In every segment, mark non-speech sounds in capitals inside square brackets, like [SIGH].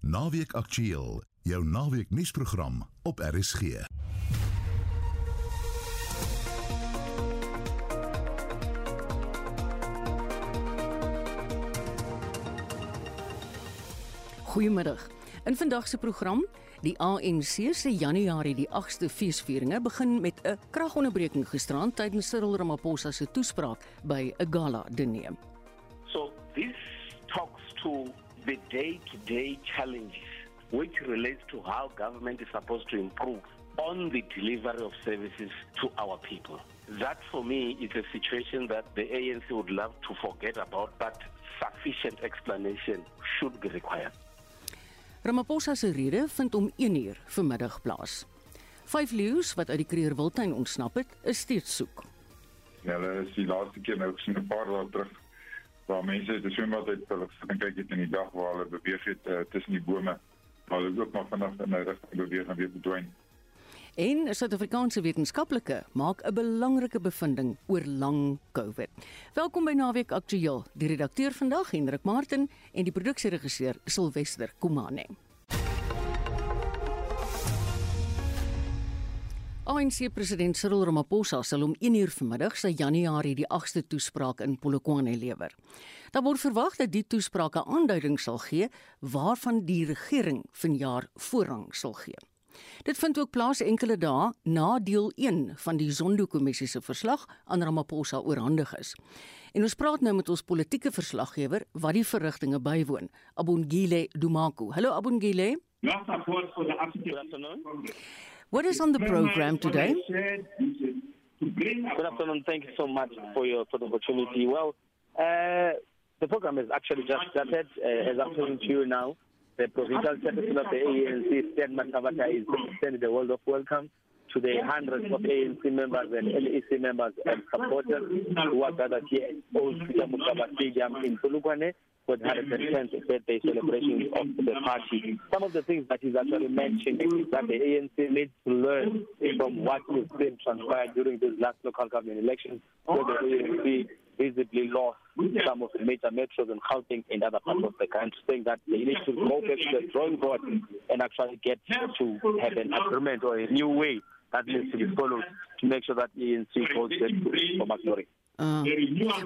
Naweek Aktueel, jou naweek nuusprogram op RSG. Goeiemiddag. In vandag se program, die ANC se Januarie die 8ste feesvieringe begin met 'n kragonderbreking gisterand tydens Cyril Ramaphosa se toespraak by 'n gala diner. The day-to-day challenges which relates to how government is supposed to improve on the delivery of services to our people. That for me is a situation that the ANC would love to forget about but sufficient explanation should be required. Ramaphosa se rede vind om 1uur vanmiddag plaas. Vyf leeu's wat uit die Kruger Wildtuin ontsnap het, is steeds soek. Ja, hulle is die laaste keer nou gesien 'n paar dae terug waar mense het swembad uit hulle gaan kyk het in die dag waar hulle beweeg het uh, tussen die bome. Maar hulle ook maar vanaf in 'n rigting beweeg en weer verdwyn. En 'n Suid-Afrikaanse wetenskaplike maak 'n belangrike bevinding oor lang COVID. Welkom by Naweek Aktueel. Die redakteur vandag, Hendrik Martin, en die produksieregisseur, Silwester Komane. ANC president Cyril Ramaphosa sal om 1uur vanmiddag sy Januarie die 8ste toespraak in Polokwane lewer. Daar word verwag dat die toespraak 'n aanduiding sal gee waarvan die regering vanjaar voorrang sal gee. Dit vind ook plaas enkele dae na deel 1 van die Zondo-kommissie se verslag aan Ramaphosa oorhandig is. En ons praat nou met ons politieke verslaggewer wat die verrigtinge bywoon, Abongile Dumako. Hallo Abongile. Your support for the African afternoon. What is on the program today? Good afternoon. Thank you so much for your for the opportunity. Well, uh, the program has actually just started. Uh, as I'm talking to you now, the provincial secretary of the ANC, Stan Matabata, is extending the world of welcome to the hundreds of ANC members and LEC members and supporters who are gathered here at Old Peter Mukaba Stadium in Polokwane for the 110th birthday celebration of the party. Some of the things that he's actually mentioned is that the ANC needs to learn from what has been transpired during these last local government elections, where the ANC visibly lost some of the major metros and Gauteng and other parts of the country, saying that they need to go back to the drawing board and actually get to have an agreement or a new way that needs to be followed to make sure that ANC goes back to former glory. Uh,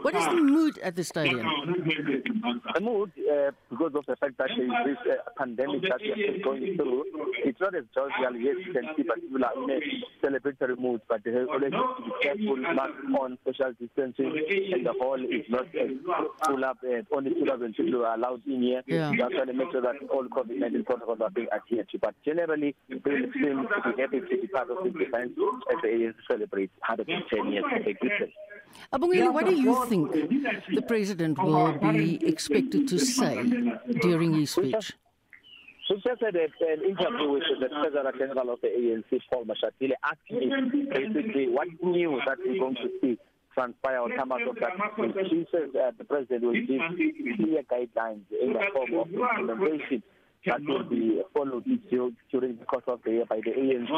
what is the mood at the stadium? The mood, uh, because of the fact that there is this uh, pandemic that we are going through, it's not as jovial. Yes, you can see, but people are in a celebratory mood, but they always have to be careful, not on social distancing, and the hall is not uh, full up. Uh, only 2,000 people are allowed in here. Yeah. That's why to make sure that all COVID-19 protocols are being adhered to. But generally, people seem to be happy to be part of this event as the ANC celebrates 110 years of existence. Abongile, what do you think the president will be expected to say during his speech? We just had an interview with the President General of the ANC, Paul Mashatile, asking him basically what new that we're going to see transpire or come out of that. He says uh, the President will give clear guidelines in the form of implementation that will be followed during the course of the year by the ANC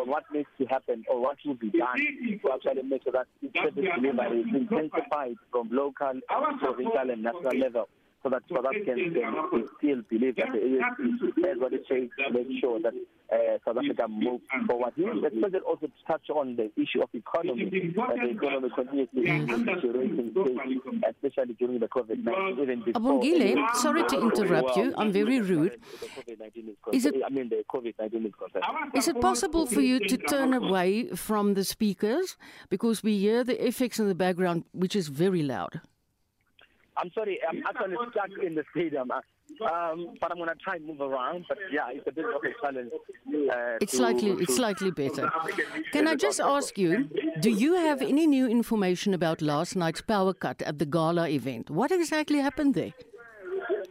on what needs to happen or what will be done to actually make sure that service delivery is intensified from local, provincial and national level so that South Africans can still believe that the ANC has what it takes to make sure that uh, South Africa moves forward. He, the president also touched on the issue of economy, that the economy continues to deteriorating state, especially during the COVID-19, even before. Abongile, sorry to interrupt you. I'm very rude. Is it- I mean, the COVID-19 is concerned. Is it possible for you to turn away from the speakers? Because we hear the effects in the background, which is very loud. I'm sorry, I'm actually stuck in the stadium. uh, Um, but I'm going to try and move around. But yeah, it's a bit of a challenge. Uh, It's to- slightly, to- it's slightly better. Can I just ask you, do you have any new information about last night's power cut at the gala event? What exactly happened there?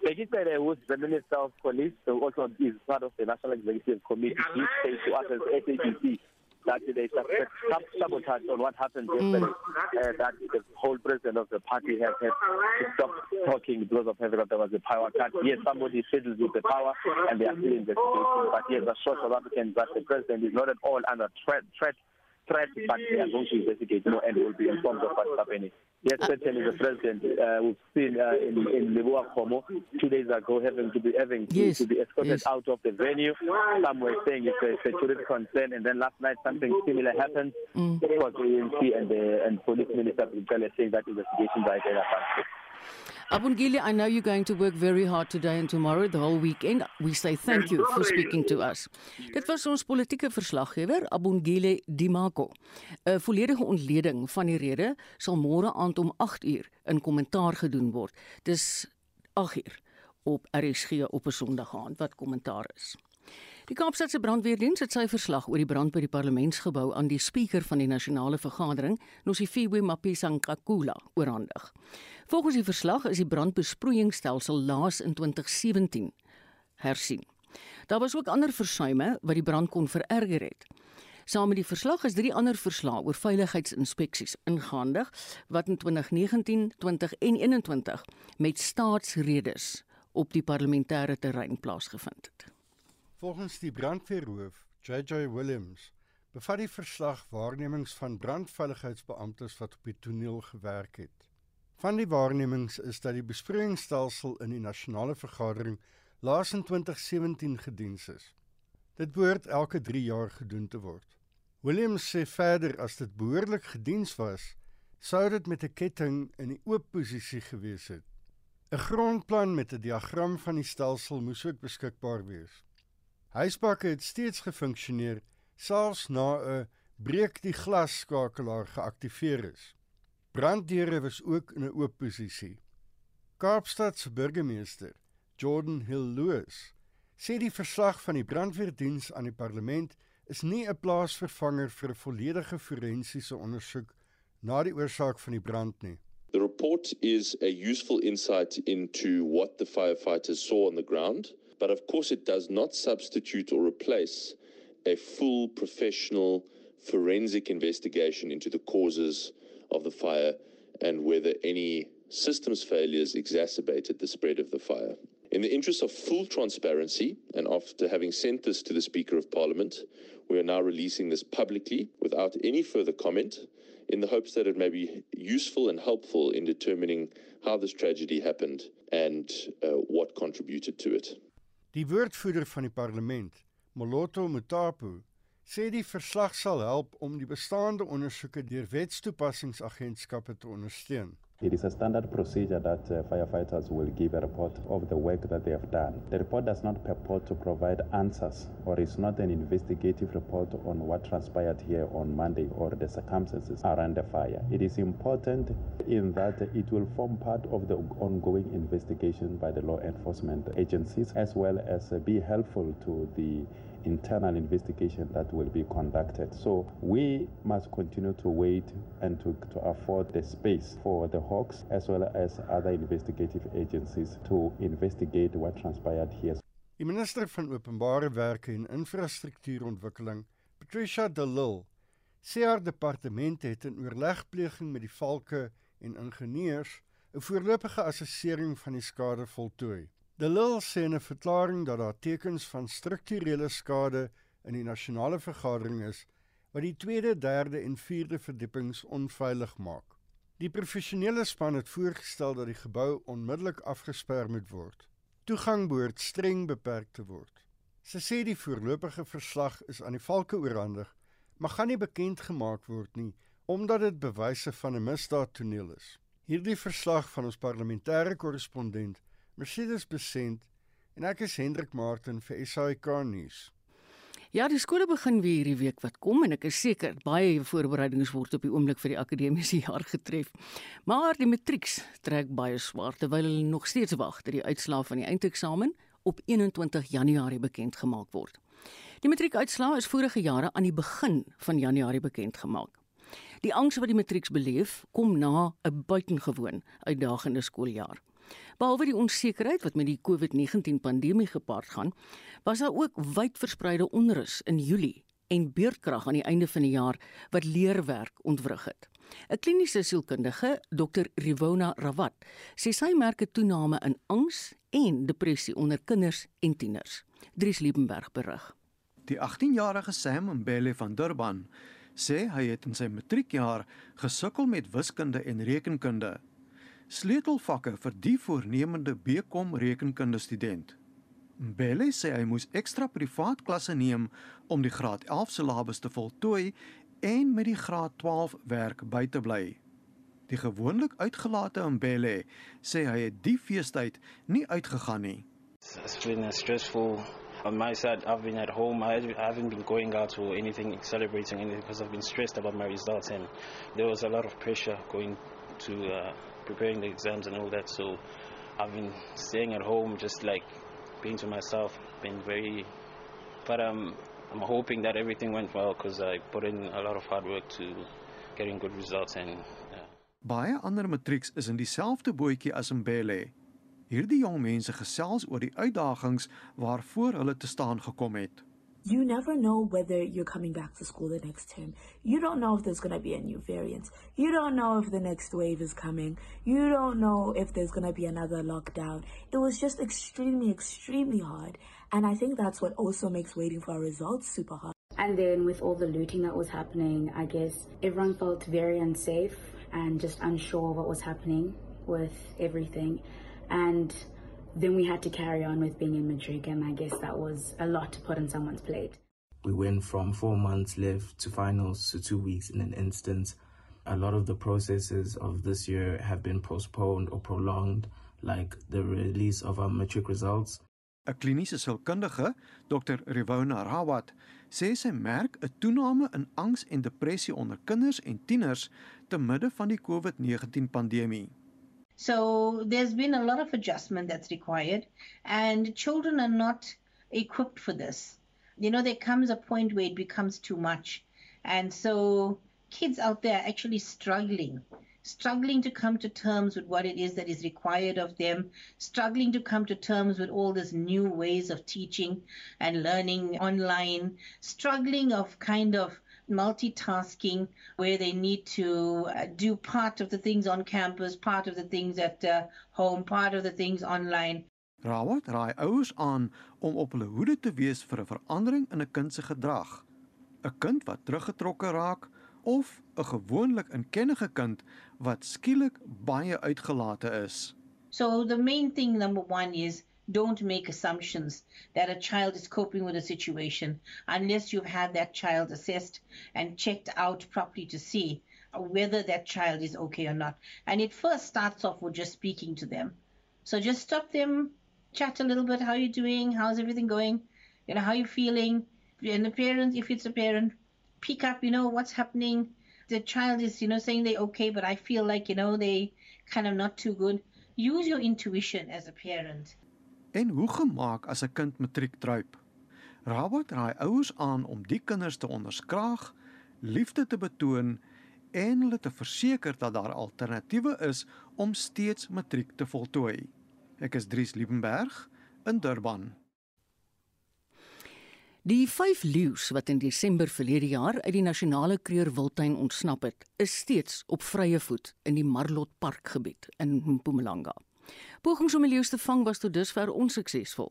Registered who's the Minister of Police, who also is part of the National Executive Committee, he said to us as SAGC that they suspect sab- sabotage on what happened yesterday, uh, that the whole president of the party has had to stop talking because of having that there was a power cut. Yes, somebody fiddles with the power and they are still investigating. But yes, assure South Africans that the president is not at all under threat, threat but they are going to investigate know, and will be informed of what's happening. Yes, certainly the president. Uh, we've seen uh, in in Como two days ago having to be having Yes, to be escorted yes. out of the venue. Some were saying it's a security concern, and then last night something similar happened. Mm. It was the ANC and the and police minister saying that investigations are in advance. Abungile, I know you're going to work very hard today and tomorrow, the whole weekend. We say thank you for speaking to us. Dit was ons politieke verslaggewer, Abungile Dimako. 'n Volledige ontleding van die rede sal môre aand om 8uur in kommentaar gedoen word. Dis 8uur op RSG op 'n Sondag aand wat kommentaar is. Die Kaapstadse brandweerdiens het sy verslag oor die brand by die parlementsgebou aan die spreker van die nasionale vergadering, Nosifiwe Mapisa-Nkakula, oorhandig. Volgens die verslag is die brandbesproeiingsstelsel laas in 2017 hersien. Daar was ook ander versuime wat die brand kon vererger het. Saam met die verslag is drie ander verslae oor veiligheidsinspeksies ingehandig wat in 2019, 20 en 21 met staatsredes op die parlementêre terrein plaasgevind het. Volgens die brandweerhoof, JJ Williams, bevat die verslag waarnemings van brandveiligheidsbeamptes wat op die toneel gewerk het. Van die waarnemings is dat die besproeiingsstelsel in die nasionale vergadering laas in 2017 gediens is. Dit behoort elke 3 jaar gedoen te word. Williams sê verder as dit behoorlik gediens was, sou dit met 'n ketting in die oop posisie gewees het. 'n Grondplan met 'n diagram van die stelsel moes ook beskikbaar wees. Huisbakke het steeds gefunksioneer selfs na 'n breek die glasskakelaar geaktiveer is. Branddeure was ook in 'n oop posisie. Kaapstad se burgemeester, Jordan Hill Lewis, sê die verslag van die brandweerdiens aan die parlement is nie 'n plaasvervanger vir 'n volledige forensiese ondersoek na die oorsaak van die brand nie. The report is a useful insight into what the firefighters saw on the ground, but of course, it does not substitute or replace a full professional forensic investigation into the causes of the fire and whether any systems failures exacerbated the spread of the fire. In the interest of full transparency, and after having sent this to the Speaker of Parliament, we are now releasing this publicly without any further comment in the hopes that it may be useful and helpful in determining how this tragedy happened and uh, what contributed to it. Die woordvoerder van die parlement, Moloto Mutapu, sê die verslag sal help om die bestaande ondersoeke deur wetstoepassingsagentskappe te ondersteun. It is a standard procedure that uh, firefighters will give a report of the work that they have done. The report does not purport to provide answers or is not an investigative report on what transpired here on Monday or the circumstances around the fire. It is important in that it will form part of the ongoing investigation by the law enforcement agencies as well as be helpful to the internal investigation that will be conducted. So we must continue to wait and to, to afford the space for the Hawks as well as other investigative agencies to investigate what transpired here. Die minister van Openbare Werke en Infrastruktuurontwikkeling, Patricia de Lille, sê haar departement het in oorlegpleging met die valke en ingenieurs 'n voorlopige assessering van die skade voltooi. De Lille sê in 'n verklaring dat daar tekens van strukturele skade in die nasionale vergadering is wat die tweede, derde en vierde verdiepings onveilig maak. Die professionele span het voorgestel dat die gebou onmiddellik afgesper moet word. Toegang behoort streng beperk te word. Sy sê die voorlopige verslag is aan die valke oorhandig, maar gaan nie bekend gemaak word nie omdat dit bewyse van 'n misdaadtoneel is. Hierdie verslag van ons parlementêre korrespondent, Mercedes Besent, en ek is Hendrik Martin vir SAK nuus. Ja, die skole begin weer hierdie week wat kom en ek is seker baie voorbereidings word op die oomblik vir die akademiese [LAUGHS] jaar getref. Maar die matrieks trek baie swaar terwyl hulle nog steeds wag dat die uitslae van die eindeksamen op 21 Januarie bekend gemaak word. Die matriekuitslae is vorige jare aan die begin van Januarie bekend gemaak. Die angs wat die matrieks beleef, kom na 'n buitengewoon uitdagende skooljaar. Behalwe die onsekerheid wat met die COVID-19 pandemie gepaard gaan, was daar ook wyd verspreide onrus in Julie en beurtkrag aan die einde van die jaar wat leerwerk ontwrig het. 'n Kliniese sielkundige, Dr. Rivona Rawat, sê sy merk 'n toename in angs en depressie onder kinders en tieners. Dries Liebenberg berig. Die 18-jarige Sam Mbele van Durban sê hy het in sy matriekjaar gesukkel met wiskunde en rekenkunde. Sleutelvakke vir die voornemende BCom rekenkunde student. Mbele sê hy moes ekstra privaat klasse neem om die graad 11 syllabus te voltooi en met die graad 12 werk by te bly. Die gewoonlik uitgelate Mbele sê hy het die feestyd nie uitgegaan nie. It's been stressful on my side, I've been at home. I haven't been going out or anything, celebrating anything because I've been stressed about my results, and there was a lot of pressure going to uh, preparing the exams and all that. So I've been staying at home, just like being to myself. Been very, but um, I'm hoping that everything went well because I put in a lot of hard work to getting good results and. Uh, Baie ander matrieks is in dieselfde bootjie as Mbele. Hierdie jong mense gesels oor die uitdagings waarvoor hulle te staan gekom het. You never know whether you're coming back to school the next term. You don't know if there's going to be a new variant. You don't know if the next wave is coming. You don't know if there's going to be another lockdown. It was just extremely, extremely hard. And I think that's what also makes waiting for our results super hard. And then with all the looting that was happening, I guess everyone felt very unsafe and just unsure what was happening with everything. And then we had to carry on with being in Madrid, and I guess that was a lot to put on someone's plate. We went from four months left to finals to two weeks in an instant. A lot of the processes of this year have been postponed or prolonged, like the release of our matric results. 'n Kliniese sielkundige, Dr. Rivona Rawat, sê sy merk 'n toename in angs en depressie onder kinders en tieners te midde van die COVID-19 pandemie. So there's been a lot of adjustment that's required, and children are not equipped for this. You know, there comes a point where it becomes too much. And so kids out there are actually struggling, struggling to come to terms with what it is that is required of them, struggling to come to terms with all these new ways of teaching and learning online, struggling of kind of multitasking where they need to uh, do part of the things on campus, part of the things at uh, home, part of the things online. Rawat raai ouers aan om op hulle hoede te wees vir 'n verandering in 'n kind se gedrag. 'n Kind wat teruggetrokke raak of 'n gewoonlik inkennige kind wat skielik baie uitgelate is. So the main thing number 1 is don't make assumptions that a child is coping with a situation unless you've had that child assessed and checked out properly to see whether that child is okay or not. And it first starts off with just speaking to them. So just stop them, chat a little bit. How are you doing? How's everything going? You know, how are you feeling? And the parent, if it's a parent, pick up, you know, what's happening. The child is, you know, saying they're okay, but I feel like, you know, they kind of not too good. Use your intuition as a parent. En hoe gemaak as 'n kind matriek druip? Rabot raai ouers aan om die kinders te onderskraag, liefde te betoon en hulle te verseker dat daar alternatiewe is om steeds matriek te voltooi. Ek is Dries Liebenberg in Durban. Die vyf leeu's wat in Desember verlede jaar uit die nasionale kreurwiltuin ontsnap het, is steeds op vrye voet in die Marlot Parkgebied in Mpumalanga. Pogings om die leeu's te vang was tot dusver onsuksesvol.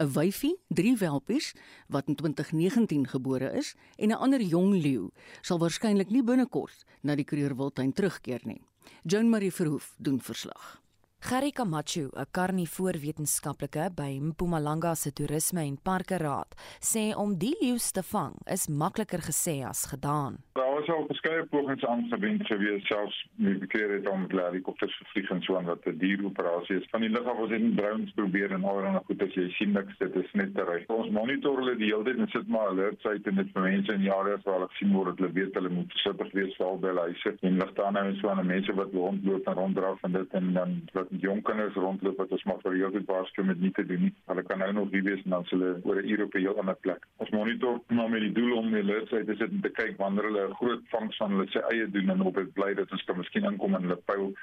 'n Wyfie, drie welpies wat in 2019 gebore is en 'n ander jong leeu sal waarskynlik nie binnekort na die kreurwiltuin terugkeer nie. Joan Marie Verhoef doen verslag. Gary Camacho, 'n karnivoorwetenskaplike by Mpumalanga se toerisme en parke raad, sê om die leeu's te vang is makliker gesê as gedaan. Daar was al verskeie pogings aangewend gewees selfs bekeer het om helikopters gevlieg en so aan wat 'n dieroperasie is. Van die lug af was dit drones probeer en alreeds goed as jy sien niks dit is net te ry. Ons monitor hulle die hele tyd en sit maar alerts uit en dit vir mense in jare waar hulle sien word hulle weet hulle moet versigtig wees veral by hulle huise en ligte nou en so aan mense wat rondloop en ronddraf en dit en dan wat jong kinders rondloop wat ons maar vir heel goed waarsku met nie te doen nie. Hulle kan nou nog nie wees en dan hulle oor 'n uur op 'n heel ander plek. Ons monitor maar met die doel om die alerts uit te sit en te kyk wanneer hulle 'n groot vangs van hulle se eie doen en op dit bly dat ons kan miskien inkom in hulle pyl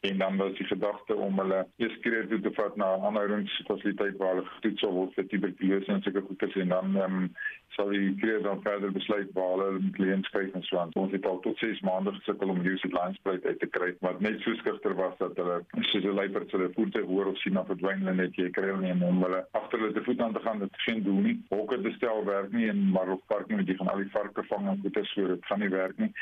en dan was die gedagte om hulle eers keer toe te vat na 'n aanhoudingsfasiliteit waar hulle getoets sal word vir tuberkulose en sulke goedes en dan um, sal die kreer dan verder besluit waar hulle met kliënte skryf en so aan. Ons het al tot 6 maande gesukkel om die line spruit uit te kry wat net so skugter was dat hulle soos 'n luiperd hulle voete hoor of sien of verdwyn hulle net jy kry hulle nie om hulle agter hulle te voet aan te gaan dit geen doel nie. Hokke te stel werk nie en maar op park moet jy gaan al die varke vang en goeie so dit gaan nie werk nie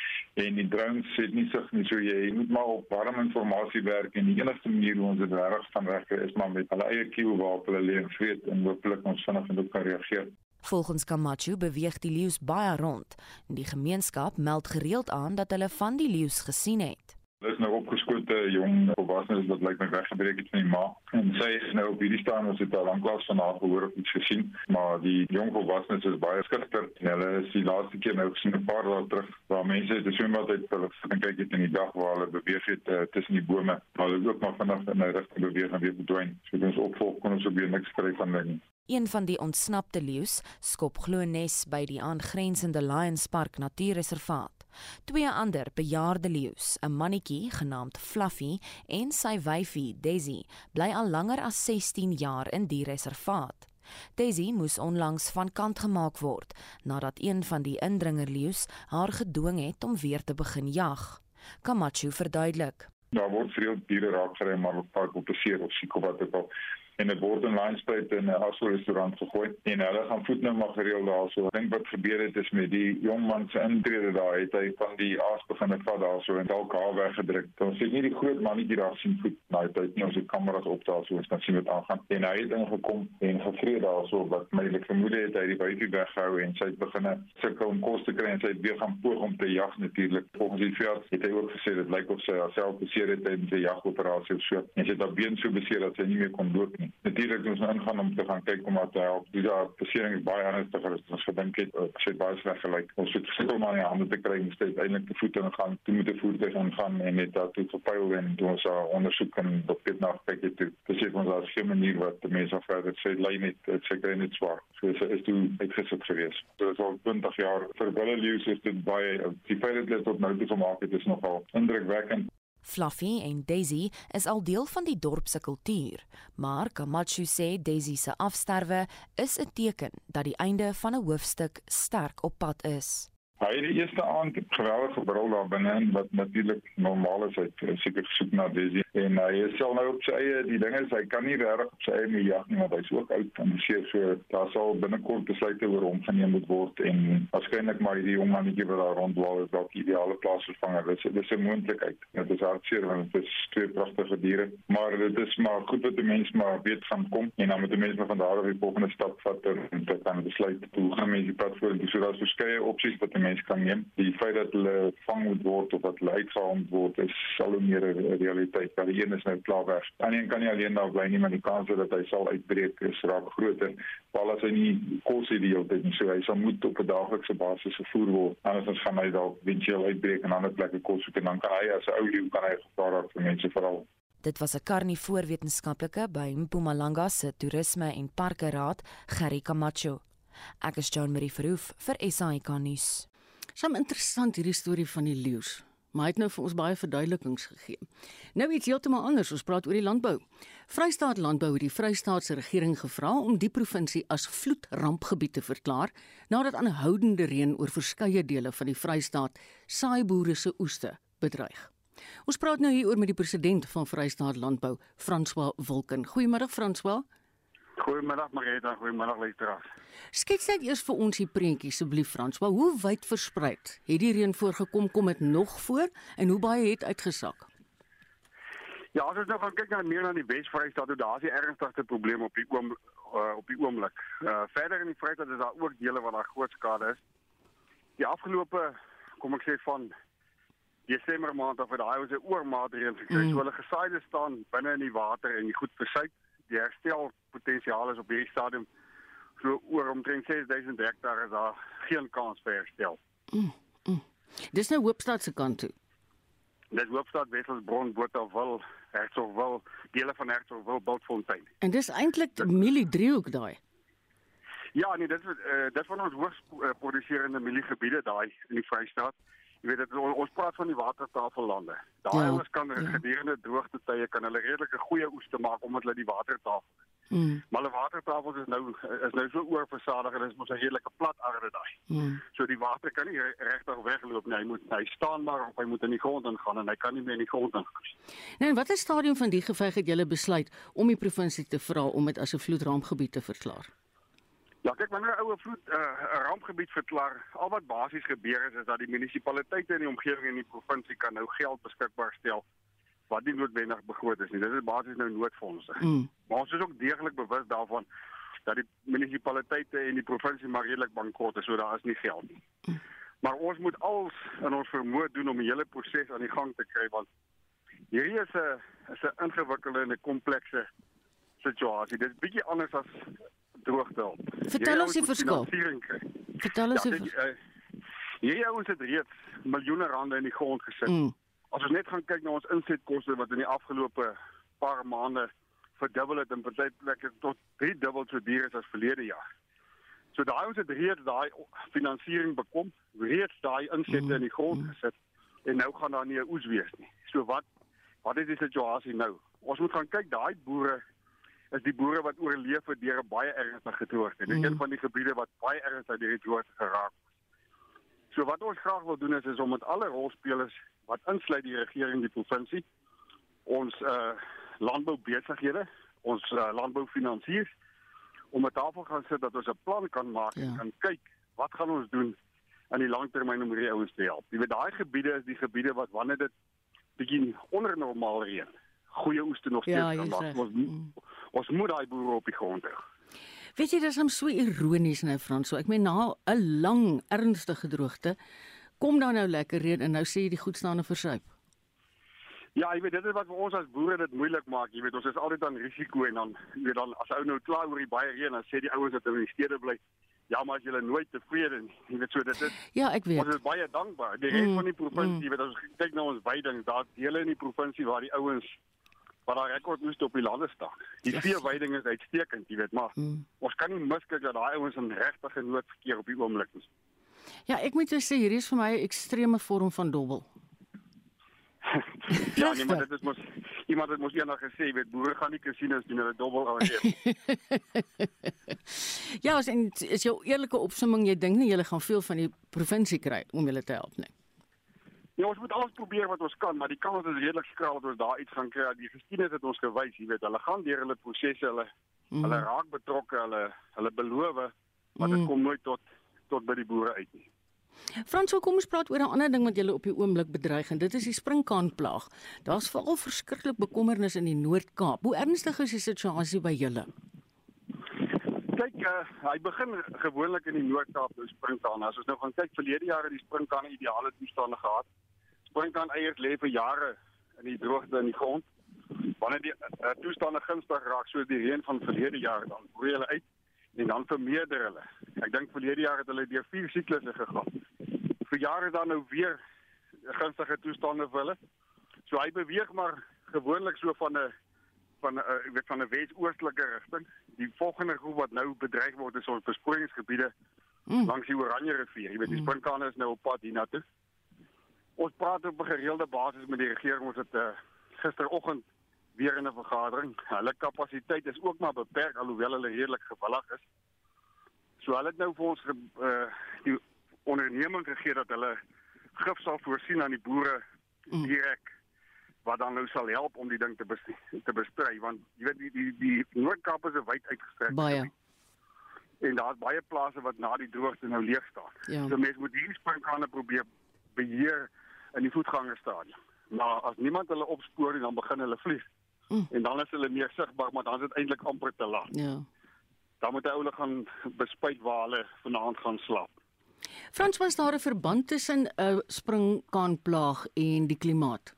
en die drones het nie sig nie so jy moet maar op warm informasie werk en die enigste manier hoe ons dit reg gaan regkry is maar met hulle eie kieu waar hulle leer weet en hopelik ons vinnig en ook kan reageer. Volgens Camacho beweeg die leeu's baie rond en die gemeenskap meld gereeld aan dat hulle van die leeu's gesien het. Hulle is nou opgeskote jong volwassenes wat lyk my weggebreek het van die ma. En sy is nou op hierdie staan ons het al lanklaas van haar gehoor of iets gesien, maar die jong volwassenes is baie skugter en hulle is die laaste keer nou gesien 'n paar dae terug waar mense het gesien wat uit hulle gaan kyk het in die dag waar hulle beweeg het uh, tussen die bome. Maar hulle ook maar vinnig in 'n rigting beweeg en weer verdwyn. So ons opvolg kon ons op weer niks kry van hulle nie. Een van die ontsnapte leeu's skop glo nes by die aangrensende Lions Park Natuurreservaat. Twee ander bejaarde leeu's, 'n mannetjie genaamd Fluffy en sy wyfie Daisy, bly al langer as 16 jaar in die reservaat. Daisy moes onlangs van kant gemaak word nadat een van die indringerleeu's haar gedwing het om weer te begin jag. Camacho verduidelik. Daar word veel diere raakgery maar op park op beseer of siek of wat ook al en dit word in Linesbuit in 'n Aso restaurant gegooi en hulle gaan voet nou maar gereeld daarso. Ek dink wat gebeur het is met die jong man se intrede daar het hy van die aas begin het vat daarso en dalk haar weggedruk. Ons het nie die groot mannetjie daar sien voet daai tyd nie. Ons het kameras op daarso ons kan sien wat aangaan. En hy het ingekom en gevreet daarso wat my ek vermoed het hy die buite weghou en sy het begin sukkel om kos te kry en sy het weer gaan poog om te jag natuurlik. Volgens die veld het hy ook gesê dit lyk of sy haarself beseer het tydens 'n jagoperasie of so. En sy het haar been so beseer dat sy nie meer kon loop nie natuurlik ons ingaan om te gaan kyk om wat help. Die daar besering is baie ernstiger as ons gedink het. Ek sê baie sleg gelyk. Ons het gesukkel om aan die hande te kry om steeds eintlik te voete en gaan toe moet die voertuig gaan en net daar toe verpyl en toe ons ondersoek en op dit na kyk het. Dis ek ons as geen manier wat die mense verder sê lê net dit sê kry net swaar. So is toe uitgesit gewees. So is al 20 jaar vir Wille Leeu's is dit baie die dat dit tot nou toe gemaak het is nogal indrukwekkend. Fluffy en Daisy is al deel van die dorp se kultuur, maar Camacho sê Daisy se afsterwe is 'n teken dat die einde van 'n hoofstuk sterk op pad is. Hy het die eerste aand geweldig gebrul daar binne wat natuurlik normaal is. Hy seker gesoek na Daisy en hy is sel nou op sy eie. Die ding is hy kan nie regtig op sy eie mee jag nie want hy's ook oud. En seker so daar sal binnekort besluite oor hom geneem moet word. En waarskynlik maar hierdie jong mannetjie wat daar rondwaal is dalk ideale plaasvervanger. Dis dis 'n moontlikheid. Dit is hartseer want dit is twee pragtige diere. Maar dit is maar goed dat die mens maar weet gaan kom. En dan moet die mens maar van daar af die volgende stap vat en dit kan besluit hoe gaan mense die pad vorentoe. So daar's verskeie opsies wat die mense kan neem. Die feit dat hulle vang moet word of wat hulle uitgehaal word is sal meer 'n realiteit. Want die een is nou klaar weg. Dan een kan nie alleen daar bly nie, maar die kans dat hy sal uitbreek is raak groter. Val as hy nie kos het die hele tyd nie, so hy sal moet op 'n daaglikse basis gevoer word. Anders gaan hy dalk eventueel uitbreek en ander plekke kos soek en dan kan hy as 'n ou leeu kan hy gevaar raak vir mense veral. Dit was 'n karnivoorwetenskaplike by Mpumalanga se toerisme en parke raad, Gerry Camacho. Ek is Jean Marie Verhoef vir SAK nuus. Sam interessant hierdie storie van die leeu's, maar hy het nou vir ons baie verduidelikings gegee. Nou iets heeltemal anders, ons praat oor die landbou. Vrystaat Landbou het die Vrystaatse regering gevra om die provinsie as vloedrampgebied te verklaar nadat aanhoudende reën oor verskeie dele van die Vrystaat saaiboere se oeste bedreig. Ons praat nou hier oor met die president van Vrystaat Landbou, François Wilken. Goeiemôre François. Goeiemiddag Marita, goeiemiddag luisteraars. Skets net eers vir ons die prentjie asseblief Frans. Maar hoe wyd versprei het die reën voorgekom? Kom dit nog voor en hoe baie het uitgesak? Ja, as ons nou gaan kyk na meer na die Wes-Vrystaat, daar is die ernstigste probleem op die oom uh, op die oomblik. Uh, verder in die Vrystaat is daar ook dele waar daar groot skade is. Die afgelope kom ek sê van Desember maand af het daai was 'n oormaat reën gekry. Mm. So hulle gesaaide staan binne in die water en die goed versuip. Die herstelpotensiaal is op hierdie stadium so oor omtrent 6000 hektaar is daar geen kans vir herstel. Mm, mm. Dis nou Hoopstad se kant toe. Dis Hoopstad, Wesselsbron, Botawil, Hertsgwil, dele van Hertsgwil, Bultfontein. En dis eintlik milie driehoek daai. Ja, nee, dit is uh, dit van ons hoogs uh, produserende mieliegebiede daai in die Vrystaat. Jy weet dit ons praat van die watertafellande. Daai ja, ons kan ja. gedurende droogte tye kan hulle redelike goeie oes te maak omdat hulle die watertafel Mm. Maar die watertafels is nou is nou so oorversadig en dit is mos 'n heerlike plat aarde daai. Mm. So die water kan nie regtig wegloop nie. Hy moet hy staan maar of hy moet in die grond ingaan en hy kan nie meer in die grond ingaan. Nou, watter stadium van die geveg het julle besluit om die provinsie te vra om dit as 'n vloedrampgebied te verklaar? Ja, kyk wanneer 'n oue vloed 'n uh, rampgebied verklaar, al wat basies gebeur is is dat die munisipaliteite in die omgewing en die provinsie kan nou geld beskikbaar stel wat nie noodwendig begroot is nie. Dit is basies nou noodfondse. Mm. Maar ons is ook deeglik bewus daarvan dat die munisipaliteite en die provinsie maar redelik bankrot is, so daar is nie geld nie. Maar ons moet als in ons vermoë doen om die hele proses aan die gang te kry want hierdie is 'n is 'n ingewikkelde en 'n komplekse situasie. Dit is bietjie anders as droogte. Vertel ons die verskil. Vertel ons ja, die uh, hierdie ouens het reeds miljoene rande in die grond gesit. Mm. As ons net gaan kyk na ons insetkoste wat in die afgelope paar maande verdubbel het en party plekke tot 3 dubbel so duur is as verlede jaar. So daai ons het reeds daai finansiering bekom, reeds daai insette in die grond gesit en nou gaan daar nie 'n oes wees nie. So wat wat is die situasie nou? Ons moet gaan kyk daai boere is die boere wat oorleef het deur 'n baie ernstige droogte. Dit is een van die gebiede wat baie ernstig deur die droogte geraak het. So wat ons graag wil doen is is om met alle rolspelers wat insluit die regering, die provinsie, ons uh landboubesighede, ons uh, landboufinansiers om 'n tafel gaan sit dat ons 'n plan kan maak ja. en kan kyk wat gaan ons doen in die langtermyn om hierdie ouens te help. Jy weet daai gebiede is die gebiede wat wanneer dit bietjie onder normaal reën, goeie oeste nog steeds Ja, kan maak. Ons mm. ons moet daai boere op die grond hou. Weet jy, dit is hom so ironies nou Frans, so ek meen na 'n lang ernstige droogte kom daar nou lekker reën en nou sê jy die goed staan en versuip. Ja, jy weet dit is wat vir ons as boere dit moeilik maak. Jy weet ons is altyd aan risiko en dan jy weet dan as ou nou klaar oor die baie reën dan sê die ouens wat in die stede bly, ja, maar as julle nooit tevrede nie. Jy weet so dit is Ja, ek weet. Ons is baie dankbaar. Die res Mm, van die provinsie, mm. jy weet as ons kyk na ons weidings, daar's dele in die provinsie waar die ouens wat daar rekordnoeste op die lande staan. Die Yes. veeweiding is uitstekend, jy weet, maar Mm. ons kan nie miskyk dat daai ouens in regtige nood verkeer op die oomblik nie. Ja, ek moet jou sê hierdie is vir my 'n ekstreme vorm van dobbel. [LAUGHS] Ja, nee, maar dit is mos iemand het mos eendag gesê, jy weet, boere gaan nie casinos doen, hulle dobbel alreeds. [LAUGHS] Ja, as en is jou eerlike opsomming, jy dink nie jy gaan veel van die provinsie kry om julle te help nie. Ja, ons moet alles probeer wat ons kan, maar die kans is redelik skraal dat ons daar iets gaan kry. Die geskiedenis het ons gewys, jy weet, hulle gaan deur hulle prosesse, hulle Mhm. hulle raak betrokke, hulle hulle beloof, maar dit Mhm. kom nooit tot tot by die boere uit nie. Frans, kom ons praat oor 'n ander ding wat julle op die oomblik bedreig en dit is die sprinkaanplaag. Daar's veral verskriklik bekommernis in die Noord-Kaap. Hoe ernstig is die situasie by julle? Kyk, uh, hy begin gewoonlik in die Noord-Kaap nou sprinkaan. As ons nou gaan kyk, verlede jaar het die sprinkaan ideale toestande gehad. Sprinkaan eiers lê vir jare in die droogte in die grond. Wanneer die uh, toestande gunstig raak, soos die reën van verlede jaar, dan groei hulle uit en dan vermeerder hulle. Ek dink verlede jaar het hulle deur vier siklusse gegaan. Vir jare daar nou weer gunstige toestande vir hulle. So hy beweeg maar gewoonlik so van 'n van 'n uh, weet van 'n wes-oostelike rigting. Die volgende groep wat nou bedreig word is ons besproeiingsgebiede mm. langs die Oranje rivier. Jy weet die sprinkane is nou op pad hiernatoe. Ons praat op 'n gereelde basis met die regering. Ons het uh, gisteroggend weer in 'n vergadering. Hulle kapasiteit is ook maar beperk alhoewel hulle redelik gewillig is. So hulle het nou vir ons ge, uh, die onderneming gegee dat hulle gif sal voorsien aan die boere direk wat dan nou sal help om die ding te bes te bestry want jy weet die die die Noord-Kaap is 'n wyd uitgestrek Baie. en daar's baie plase wat na die droogte nou leeg staan. Ja. So mense moet hierdie sprinkane probeer beheer in die voetgangerstadium. Maar as niemand hulle opspoor nie, dan begin hulle vlieg. Mm. En dan is hulle meer sigbaar, maar dan is dit eintlik amper te laat. Ja. Dan moet hulle gaan bespuit waar hulle vanaand gaan slaap. Frans, was daar 'n verband tussen 'n sprinkaanplaag en die klimaat?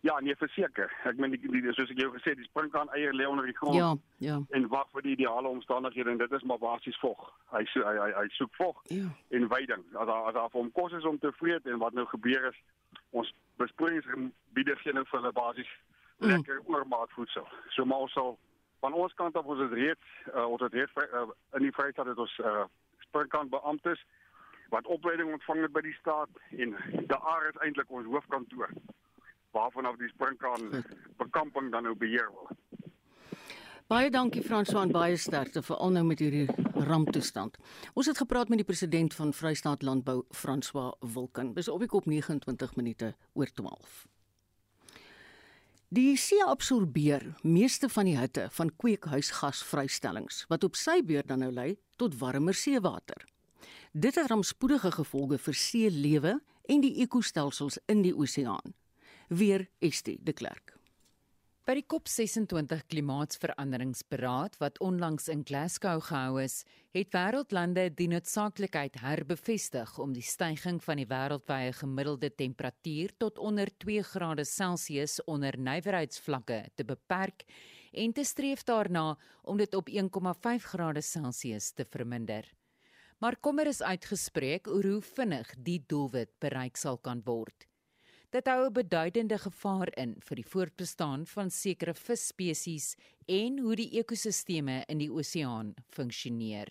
Ja, nee, verseker. Ek meen die, die soos ek jou gesê, die sprinkaan eier lê onder die grond. Ja, ja. En wag vir die ideale omstandighede en dit is maar basies vog. Hy so, hy, hy hy soek vog ja. en veiding. As daar as daar vir hom kos is om te vreet en wat nou gebeur is, ons besproeiingsgebiede gee nou vir hulle basies Mm. lekker oormaat voedsel. So maar ons sal van ons kant af ons het reeds uh, ons het reeds uh, in die Vrystaat het ons uh, sprinkaan beamptes wat opleiding ontvang het by die staat en daar is eintlik ons hoofkantoor waarvan af die sprinkaan bekamping [LAUGHS] dan nou beheer word. Baie dankie François en baie sterkte veral nou met hierdie ramptoestand. Ons het gepraat met die president van Vrystaat Landbou, François Wilken. Dis op die kop 29 minute oor 12. Die see absorbeer meeste van die hitte van kweekhuisgasvrystellings wat op sy beurt dan nou lei tot warmer seewater. Dit het rampspoedige gevolge vir seelewe en die ekostelsels in die oseaan. Weer Estie de Klerk. By die COP26 klimaatsveranderingsberaad wat onlangs in Glasgow gehou is, het wêreldlande die noodsaaklikheid herbevestig om die stygings van die wêreldwye gemiddelde temperatuur tot onder 2 grade Celsius onder nywerheidsvlakke te beperk en te streef daarna om dit op 1,5 grade Celsius te verminder. Maar kommer is uitgespreek oor hoe vinnig die doelwit bereik sal kan word. Dit hou 'n beduidende gevaar in vir die voortbestaan van sekere visspesies en hoe die ekosisteme in die oseaan funksioneer.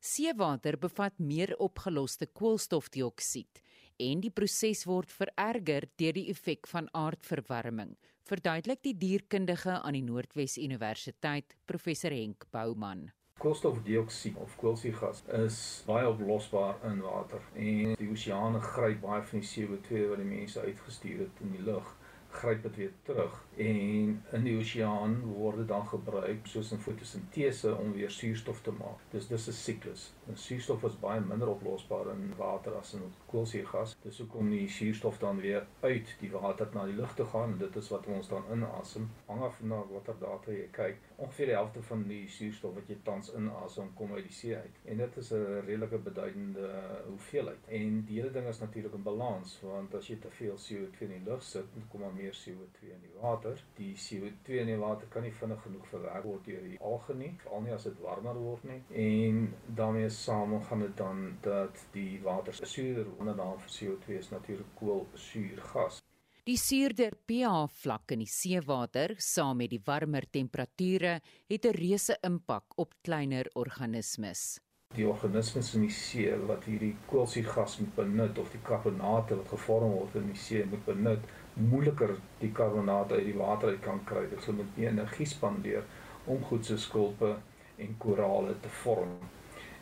Seewater bevat meer opgeloste koolstofdioksied en die proses word vererger deur die effek van aardverwarming. Verduidelik die dierkundige aan die Noordwes Universiteit, professor Henk Bouman. Koolstofdioksied of koolsuurgas is baie oplosbaar in water en die oseane gryp baie van die CO2 wat die mense uitgestuur het in die lug gryp dit weer terug en in die oseaan word dit dan gebruik soos in fotosintese om weer suurstof te maak. Dis dis 'n siklus. En suurstof is baie minder oplosbaar in water as in koolsuurgas. Dis hoekom die suurstof dan weer uit die water na die lug toe gaan en dit is wat ons dan inasem. Hang af na watter data jy kyk. Ongeveer die helfte van die suurstof wat jy tans inasem kom uit die see uit. En dit is 'n redelike beduidende hoeveelheid. En die hele ding is natuurlik in balans want as jy te veel CO2 in die lug sit, dan kom maar meer CO2 in die water. Die CO2 in die water kan nie vinnig genoeg verwerk word deur die alge nie, veral nie as dit warmer word nie. En daarmee saam gaan dit dan dat die water suiwer onder naam van CO2 is natuurlik koolsuurgas. Die suurder pH vlak in die seewater saam met die warmer temperature het 'n reuse impak op kleiner organismes die organismes in die see wat hierdie koolsuurgas moet benut of die karbonate wat gevorm word in die see moet benut moeiliker die karbonate uit die water uit kan kry. Dit sou met meer energie spandeer om goed so skulpe en korale te vorm.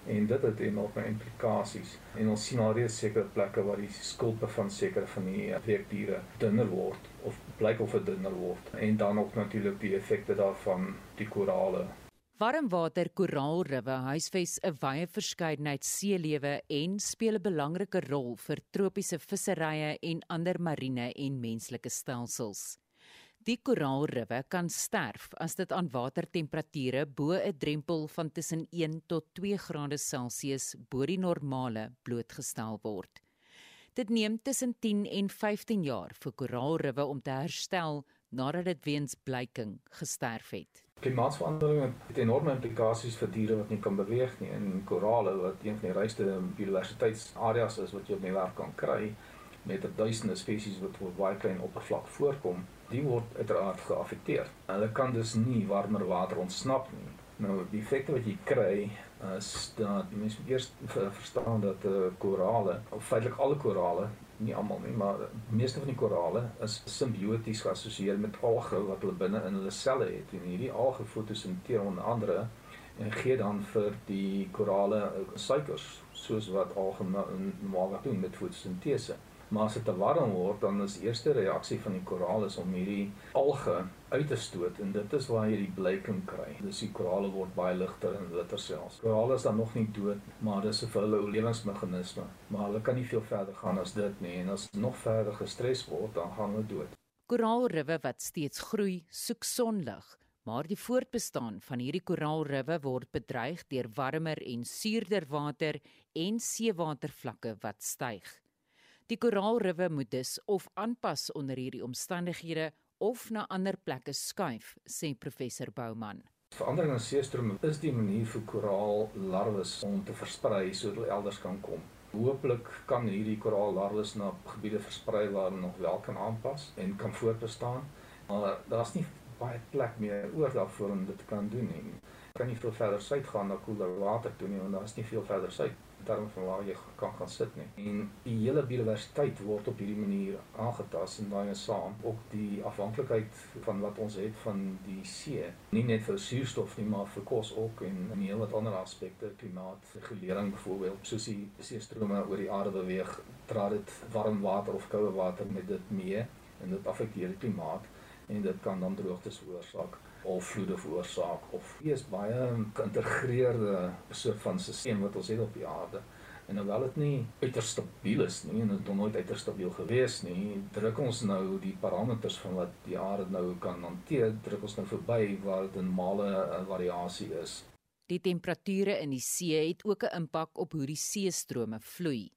En dit het enorme implikasies. En ons sien alreeds sekere plekke waar die skulpe van sekere van die weekdiere dunner word of blyk of dit dunner word. En dan ook natuurlik die effekte daarvan die korale Warmwater koraalriwe huisves 'n wye verskeidenheid seelewe en speel 'n belangrike rol vir tropiese visserye en ander marine en menslike stelsels. Die koraalriwe kan sterf as dit aan watertemperature bo 'n drempel van tussen 1 tot 2 grade Celsius bo die normale blootgestel word. Dit neem tussen 10 en 15 jaar vir koraalriwe om te herstel nadat dit weens blyking gesterf het. Klimaatsverandering het enorme implikasies vir diere wat nie kan beweeg nie en korale wat een van die rykste biodiversiteitsareas is wat jy op die wêreld kan kry met duisende spesies wat op baie klein oppervlak voorkom, die word uiteraard geaffekteer. Hulle kan dus nie warmer water ontsnap nie. Nou die effekte wat jy kry is dat mense eers verstaan dat uh, korale, of feitelik alle korale nie almal nie, maar die meeste van die korale is simbioties geassosieer met alge wat hulle binne in hulle selle het. En hierdie alge fotosinteer onder andere en gee dan vir die korale suikers soos wat alge normaalweg doen met fotosintese. Maar as dit te warm word, dan is die eerste reaksie van die koraal is om hierdie alge uit te stoot en dit is waar jy die blyking kry. Dus die korale word baie ligter en witter selfs. Korale is dan nog nie dood, maar dis vir hulle oorlewingsmeganisme, maar hulle kan nie veel verder gaan as dit nie en as nog verder gestres word, dan gaan hulle dood. Koraalriwe wat steeds groei, soek sonlig. Maar die voortbestaan van hierdie koraalriwe word bedreig deur warmer en suurder water en seewatervlakke wat styg. Die koraalriwe moet dus of aanpas onder hierdie omstandighede of na ander plekke skuif, sê professor Bouman. Verandering in seestrome is die manier vir koraallarwes om te versprei sodat hulle elders kan kom. Hooplik kan hierdie koraallarwes na gebiede versprei waar hulle nog wel kan aanpas en kan voortbestaan. Maar daar's nie baie plek meer oor daarvoor om dit te kan doen nie. Kan nie veel verder suid gaan na koeler water toe nie want daar's nie veel verder suid terme van waar jy kan gaan sit nie. En die hele biodiversiteit word op hierdie manier aangetast en daai is saam ook die afhanklikheid van wat ons het van die see. Nie net vir suurstof nie, maar vir kos ook en 'n hele wat ander aspekte, klimaatregulering byvoorbeeld, soos die seestrome oor die aarde beweeg, dra dit warm water of koue water met dit mee en dit affekteer die klimaat en dit kan dan droogtes veroorsaak of vloede veroorsaak of is baie geïntegreerde soort van stelsel wat ons het op die aarde. En hoewel dit nie uiters stabiel is nie en dit nooit uiters stabiel gewees nie, druk ons nou die parameters van wat die aarde nou kan hanteer, druk ons nou verby waar dit 'n male variasie is. Die temperature in die see het ook 'n impak op hoe die seestrome vloei.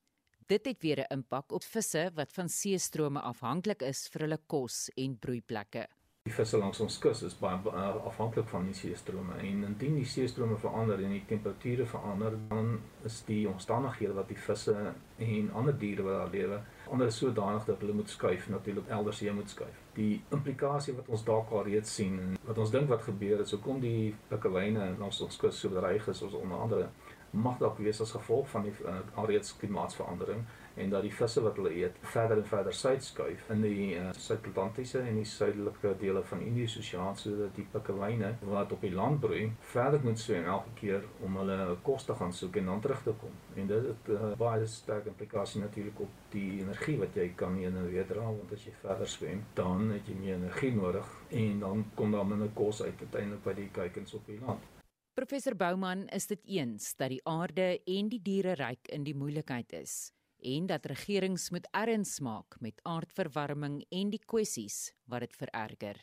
Dit het weer 'n impak op visse wat van seestrome afhanklik is vir hulle kos en broeiplekke. Die visse langs ons kus is baie afhanklik van die seestrome en indien die seestrome verander en die temperature verander, dan is die omstandighede wat die visse en ander diere wat daar lewe, onder sodanig dat hulle moet skuif natuurlik elders heen moet skuif. Die implikasie wat ons dalk al reeds sien en wat ons dink wat gebeur is hoekom die pikkelyne langs ons kus so bedreig is, ons onder andere mag dalk wees as gevolg van die uh, alreeds klimaatsverandering en dat die visse wat hulle eet verder en verder suid skuif in die uh, Suid-Atlantiese en die suidelike dele van Indiese Oseaan sodat die pikkelyne wat op die land broei verder moet swem elke keer om hulle kos te gaan soek en dan terug te kom. En dit het uh, baie sterk implikasie natuurlik op die energie wat jy kan heen en weer dra want as jy verder swem, dan het jy meer energie nodig en dan kom daar minder kos uit uiteindelik by die kuikens op die land. Professor Bouman is dit eens dat die aarde en die diereryk in die moeilikheid is en dat regerings moet erns maak met aardverwarming en die kwessies wat dit vererger.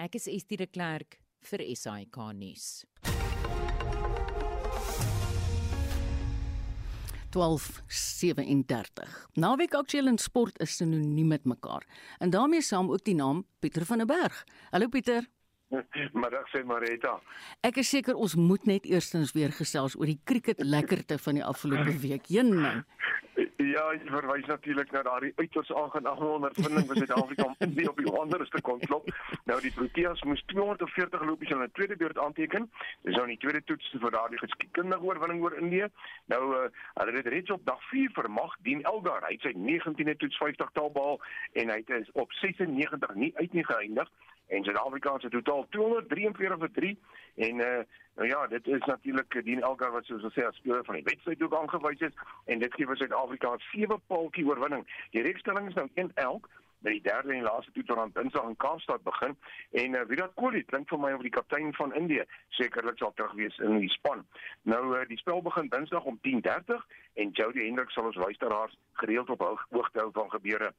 Ek is Estie de Klerk vir SAK nuus. 1237. Naweek aktueel in sport is sinoniem met mekaar. En daarmee saam ook die naam Pieter van der Berg. Hallo Pieter. [LAUGHS] Middag sê Marita. Ek is seker ons moet net eerstens weer gesels oor die cricket lekkerte van die afgelope week. Jenning. Ja, jy verwys natuurlik na daardie uiters aangename ondervinding van Suid-Afrika om in die op die onderste kon klop. Nou die Proteas moes 240 lopies in 'n tweede beurt aanteken. Dis nou die tweede toets vir daardie geskikkindige oorwinning oor Indië. Nou uh, hulle het reeds op dag 4 vermag Dien Elgar. Hy het sy 19de toets 50 taal behaal en hy het op 96 nie uit nie geëindig en Suid-Afrika se totaal 243 vir 3 en uh, nou ja, dit is natuurlik Dien Elgar wat soos ons sê as speler van die wedstryd ook aangewys is. En dit gee vir Suid-Afrika 'n sewe paaltjie oorwinning. Die reekstelling is nou 1 elk. Met die derde en laaste toets aan Dinsdag in Kaapstad begin. En uh, Virat Kohli klink vir my of die kaptein van Indië sekerlik sal terug wees in die span. Nou uh, die spel begin Dinsdag om 10:30 en Jody Hendricks sal ons luisteraars gereeld op hoogte hou van gebeure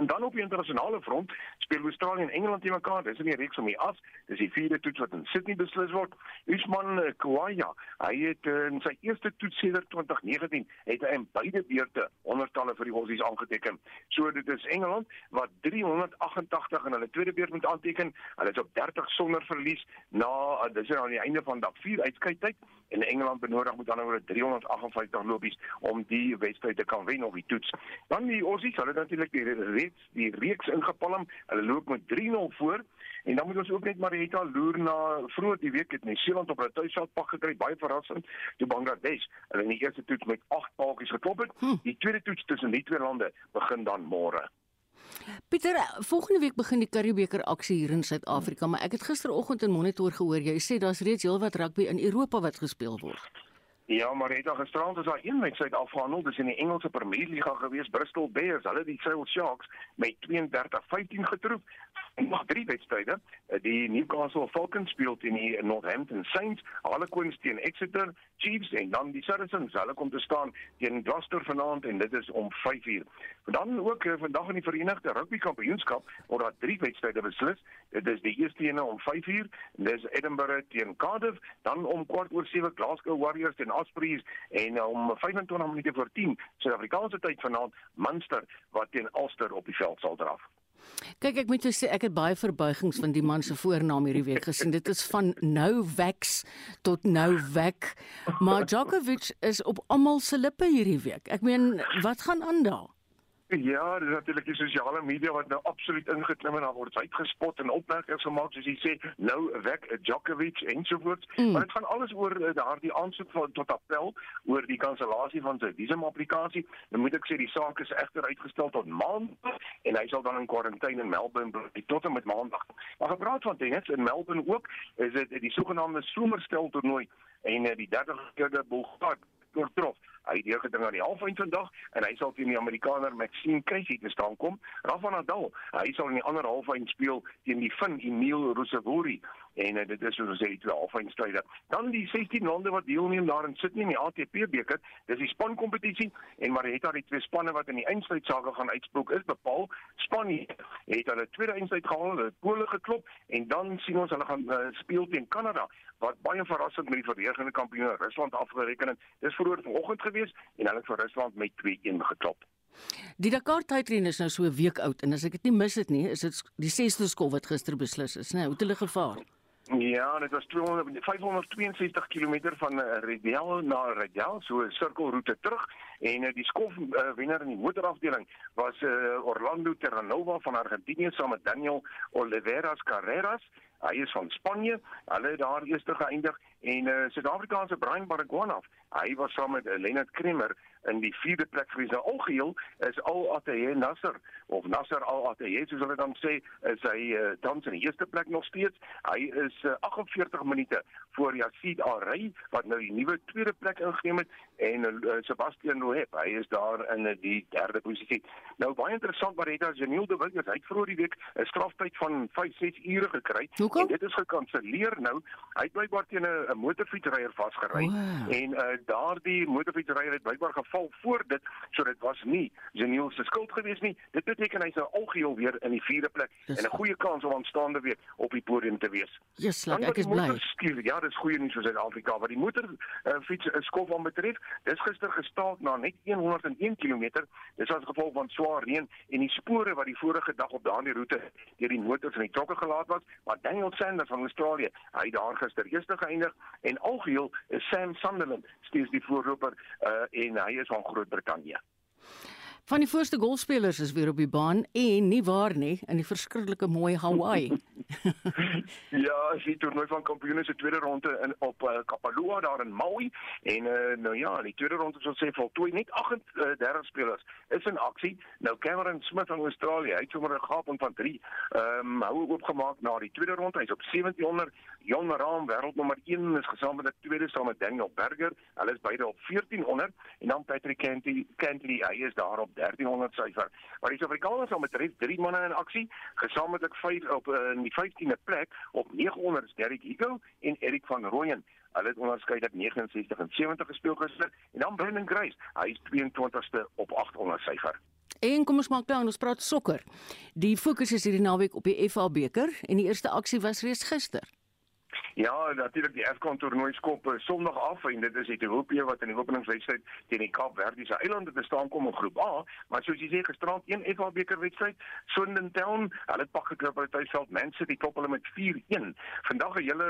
En dan op die internasionale front speel Australië en Engeland teen mekaar. Dis in die reeks om die as. Dis die vierde toets wat in Sydney beslis word. Usman eh, Khawaja, hy het eh, in sy eerste toets sedert 2019 het hy in beide beurte ondertalle vir die Aussies aangeteken. So dit is Engeland wat 388 in hulle tweede beurt moet aanteken. Hulle is op 30 sonder verlies na eh, dis aan die einde van dag 4 uitskyttyd en Engeland benodig met ander woorde 358 lopies om die wedstryd te kan wen op die toets. Dan die Aussies, hulle natuurlik die reeks die reeks ingepalm. Hulle loop met 3-0 voor. En dan moet ons ook net Marietta loer na vroeër die week het Nieu-Seeland op hulle tuisveld pak gekry, baie verrassend. Toe Bangladesh hulle in die eerste toets met 8 paaltjies geklop het. Hm. Die tweede toets tussen die twee lande begin dan môre. Pieter, volgende week begin die Curriebeeker aksie hier in Suid-Afrika, maar ek het gisteroggend in Monitor gehoor jy sê daar's reeds heelwat rugby in Europa wat gespeel word. Ja, maar het al gisterand is daar een wedstryd afgehandel, dis in die Engelse Premier League gewees, Bristol Bears, hulle die Sale Sharks met 32-15 getroof. Nog drie wedstryde, die Newcastle Falcons speel teen die Northampton Saints, Harlequins teen Exeter Chiefs en dan die Saracens, hulle kom te staan teen Gloucester vanaand en dit is om 5uur. Dan ook eh, vandag in die Verenigde Rugby Kampioenskap word daar drie wedstryde beslis. Dit is die eerste een om 5uur, dis Edinburgh teen Cardiff, dan om kwart oor 7 Glasgow Warriors teen Ospreys en om 25 minute voor 10 Suid-Afrikaanse tyd vanaand Munster wat teen Ulster op die veld sal draf. Kyk ek moet sê ek het baie verbuigings van die man se voornaam hierdie week gesien. Dit is van Novak tot Novak. Maar Djokovic is op almal se lippe hierdie week. Ek meen, wat gaan aan daar? [LAUGHS] Ja, dis natuurlik die sosiale media wat nou absoluut ingeklim en daar word uitgespot en opmerkings gemaak soos jy sê, nou wek Djokovic ensovoorts. Mm. Maar dit gaan alles oor uh, daardie aansoek van tot appel oor die kansellasie van sy visumapplikasie. Nou moet ek sê die saak is egter uitgestel tot maandag en hy sal dan in kwarantyne in Melbourne bly tot en met maandag. Maar gepraat van tennis in Melbourne ook, is dit die sogenaamde somerstel toernooi en uh, die 30 keer die Bulgaar oortrof Hy het deurgedring aan die halfeind vandag en hy sal teen die Amerikaner Maxime Cressy te staan kom. Rafa Nadal, hy sal in die ander halfeind speel teen die Fin Emil Ruusevuori en uh, dit is soos ons sê die twee halfeindstryde. Dan die 16 lande wat deelneem daar in Sydney in die ATP beker, dis die spankompetisie en Marietta die twee spanne wat in die eindstryd gaan uitspook is bepaal. Spanje het hulle tweede eindstryd gehaal, hulle Pole geklop en dan sien ons hulle gaan uh, speel teen Kanada wat baie verrassend met die verdedigende kampioen Rusland afgereken het. Dis vroeër vanoggend gewees en hulle het vir Rusland met 2-1 geklop. Die Dakar tydren is nou so 'n week oud en as ek dit nie mis het nie, is dit die 6de skof wat gister beslis is, né? Hoe het hulle gevaar? Ja, dit was 200, 562 km van uh, Redel na Redel, so 'n sirkelroete terug en uh, die skof uh, wenner in die motorafdeling was uh, Orlando Terranova van Argentinië saam met Daniel Oliveras Carreras. Hy is van Spanje. Hulle het daar eerste geëindig en uh, Suid-Afrikaanse Brian Baragwanath, hy was saam met uh, Lennard Kremmer in die vierde plek vir sy algeheel is Al Ataye Nasser of Nasser Al Ataye soos hulle dan sê is hy uh, tans in die eerste plek nog steeds hy is uh, 48 minute voor Yasid Arey wat nou die nuwe tweede plek ingeneem het en uh, Sebastian Loeb hy is daar in die derde posisie nou baie interessant as Janiel de Villiers hy het vroeër die week 'n straftyd van 5-6 ure gekry Hoekom? en dit is gekanselleer nou hy het blykbaar teen 'n motorfietsryer vasgery wow. en uh, daardie motorfietsryer het blykbaar geval voor dit, so dit was nie Janiel se skuld gewees nie. Dit beteken hy sou algeheel weer in die vierde plek dis en 'n goeie kans om aanstaande weer op die podium te wees. Yes, like, ek is bly. Ja, dis goeie nuus vir Suid-Afrika. Wat die motor uh, fiets uh, skof aan betref, dis gister gestaak na net 101 km. Dis as gevolg van swaar reën en die spore wat die vorige dag op daardie roete deur die motors en die trokke gelaat was, maar Daniel Sanders van Australië, hy het daar gister eerste geëindig en algeheel is Sam Sunderland steeds die voorloper uh, en hy is van Groot-Brittanje. Van die voorste golfspelers is weer op die baan en nie waar nie in die verskriklike mooi Hawaii. [LAUGHS] ja, sy toernooi van kampioene se tweede ronde in op uh, Kapalua daar in Maui en uh, nou ja, die tweede ronde soos sê voltooi net 38 uh, spelers is in aksie. Nou Cameron Smith van Australië, hy het sommer 'n gaping van 3. Ehm um, hou oopgemaak na die tweede ronde. Hy's op 1700. Jon Rahm wêreldnommer 1 is gesamentlik tweede saam met Daniel Berger. Hulle is beide op 1400 en dan Patrick Cantley, Cantley hy is daar op 1300 syfer. Maar die Suid-Afrikaners het met drie manne in aksie, gesamentlik 5 op uh, in die 15de plek op 900 is Derek Higo en Erik van Rooyen. Hulle het onderskeidelik 69 en 70 gespeel gister en dan Brendan Grace, hy is 22ste op 800 syfer. En kom ons maak klaar, ons praat sokker. Die fokus is hierdie naweek op die FA beker en die eerste aksie was reeds gister. Ja, natuurlik die Afcon toernooi skop uh, Sondag af en dit is Ethiopië wat in die openingswedstryd teen die Kaapverdiese eilande te staan kom in groep A, maar soos jy sê gisterand een FA beker wedstryd, Swindon Town, hulle het pak geklop uit Tuisveld, Man City klop hulle met 4-1. Vandag 'n hele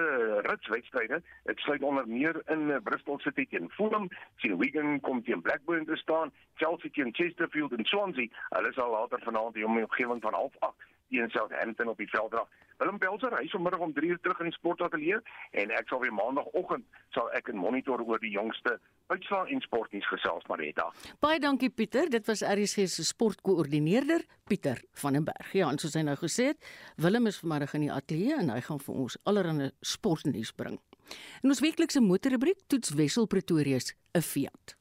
rits wedstryde, dit sluit onder meer in uh, Bristol City teen Fulham, sien Wigan kom teen Blackburn te staan, Chelsea teen Chesterfield en Swansea, hulle sal later vanaand die omgewing van 08:30 teen Southampton op die veld dra. Willem Pelser hy is vanmiddag om 3 uur terug in die sportateljee en ek sal weer maandagooggend sal ek 'n monitor oor die jongste uitslae en sportnuus gesels Marita. Baie dankie Pieter, dit was RSG se sportkoördineerder Pieter van den Berg. Ja, en soos hy nou gesê het, Willem is vanmiddag in die ateljee en hy gaan vir ons allerlei sportnuus bring. In ons weeklikse motorrubriek toets Wessel Pretoria se Fiat.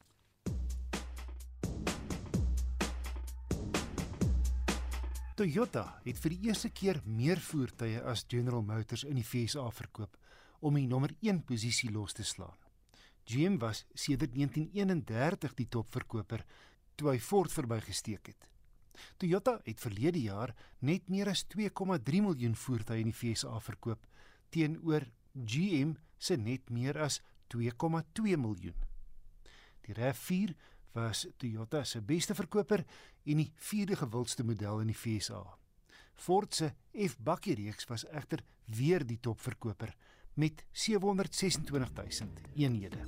Toyota het vir die eerste keer meer voertuie as General Motors in die VSA verkoop om die nommer 1 posisie los te slaan. GM was sedert 1931 die topverkoper toe hy Ford verbygesteek het. Toyota het verlede jaar net meer as 2,3 miljoen voertuie in die VSA verkoop teenoor GM se net meer as 2,2 miljoen. Die RAV4 was Toyota se beste verkoper en die vierde gewildste model in die FSA. Ford se F-bakkie reeks was egter weer die topverkoper met 726000 eenhede.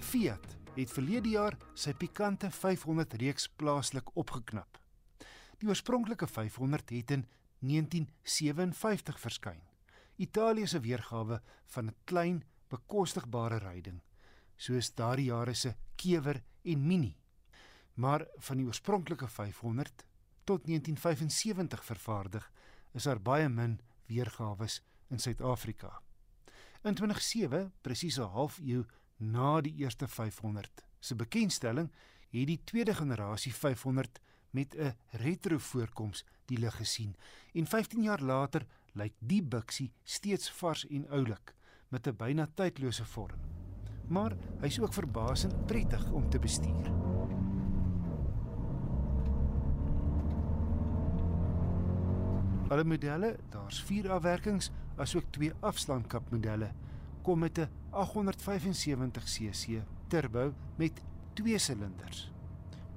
Fiat het verlede jaar sy pikante 500 reeks plaaslik opgeknap. Die oorspronklike 500 het in 1957 verskyn. Italië se weergawe van 'n klein, bekostigbare ryding, soos daardie jare se Kewer en Mini. Maar van die oorspronklike 500 tot 1975 vervaardig, is daar baie min weergawe in Suid-Afrika. In 2007, presies 'n half eeu na die eerste 500 se bekendstelling, het die tweede generasie 500 met 'n retro voorkoms die lig gesien. En 15 jaar later lyk die biksie steeds vars en oulik met 'n byna tydlose vorm. Maar hy's ook verbasend prettig om te bestuur. Alle modelle, daar's 4 afwerkings asook twee afslankap modelle kom met 'n 875 cc turbo met twee silinders.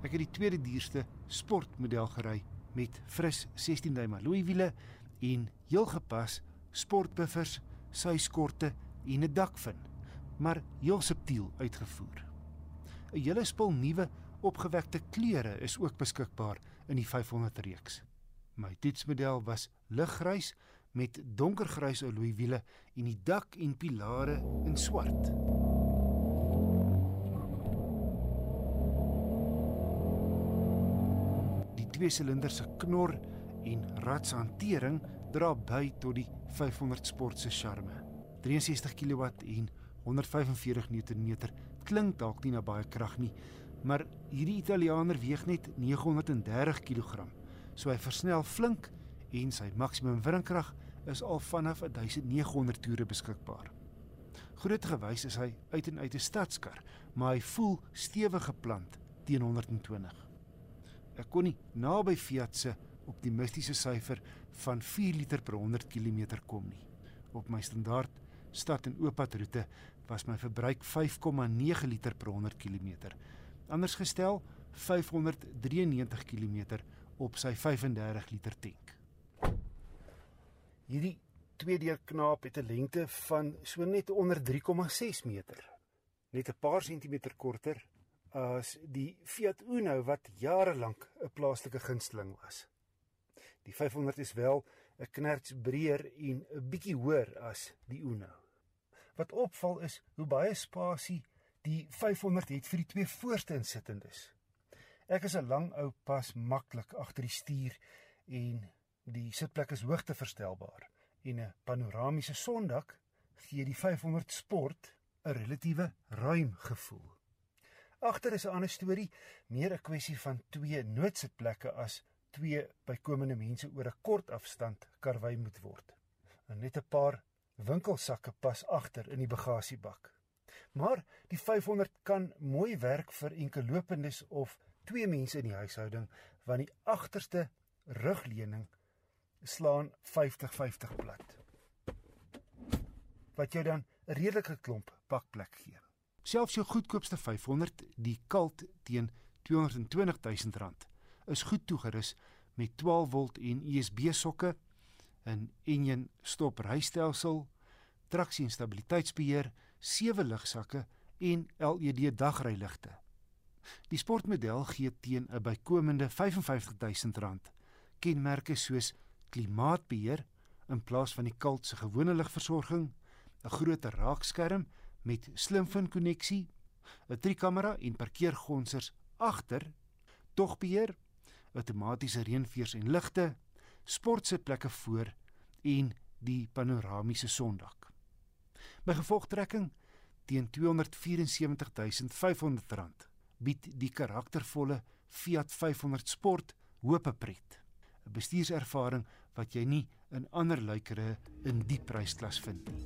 Ek het die tweede duurste sportmodel gery met fris 16 duim alloy wiele en heel gepas sportbuffers, suiskorte en 'n dakvin, maar heel subtiel uitgevoer. 'n Hele spul nuwe opgewekte kleure is ook beskikbaar in die 500 reeks. My toetsmodel was liggrys met donkergrys alloy wiele en die dak en pilare in swart. Die twee silinders se knor en ratshantering dra by tot die 500 sport se charme. 63 kW en 145 Nm klink dalk nie na baie krag nie, maar hierdie Italianer weeg net 930 kg. So hy versnel flink en sy maksimum wringkrag is al vanaf 1900 toere beskikbaar. Groot gewys is hy uit en uit 'n stadskar, maar hy voel stewig geplant teen 120. Ek kon nie naby Fiat se optimistiese syfer van 4 liter per 100 km kom nie. Op my standaard stad en ooppad roete was my verbruik 5,9 liter per 100 km. Anders gestel 593 km op sy 35 liter tank. Hierdie tweedeur knaap het 'n lengte van so net onder 3,6 meter. Net 'n paar sentimeter korter as die Fiat Uno wat jare lank 'n plaaslike gunsteling was. Die 500 is wel 'n knerts breër en 'n bietjie hoër as die Uno. Wat opval is hoe baie spasie die 500 het vir die twee voorste insittendes. Ek is 'n lang ou pas maklik agter die stuur en Die sitplek is hoogteverstelbaar en 'n panoramiese sondak gee die 500 Sport 'n relatiewe ruim gevoel. Agter is 'n ander storie, meer 'n kwessie van twee noodsitplekke as twee bykomende mense oor 'n kort afstand karwei moet word. En net 'n paar winkelsakke pas agter in die bagasiebak. Maar die 500 kan mooi werk vir enkellopendes of twee mense in die huishouding want die agterste rugleuning slaan 50-50 plat. Wat jou dan 'n redelike klomp pakplek gee. Selfs jou goedkoopste 500, die Cult teen R220 000, is goed toegerus met 12 volt en USB sokke, 'n enjin stop rystelsel, traksie en stabiliteitsbeheer, sewe ligsakke en LED dagryligte. Die sportmodel gee teen 'n bykomende R55 000 kenmerke soos klimaatbeheer in plaas van die kalt se gewone ligversorging, 'n groter raakskerm met slimfin koneksie, 'n driekamera en parkeergonsers agter, togbeheer, outomatiese reënveers en ligte, sportsitplekke voor en die panoramiese sondak. By gevolgtrekking teen R274500 bied die karaktervolle Fiat 500 Sport hoop pret. 'n bestuurservaring wat jy nie in ander luikere in die prysklas vind nie.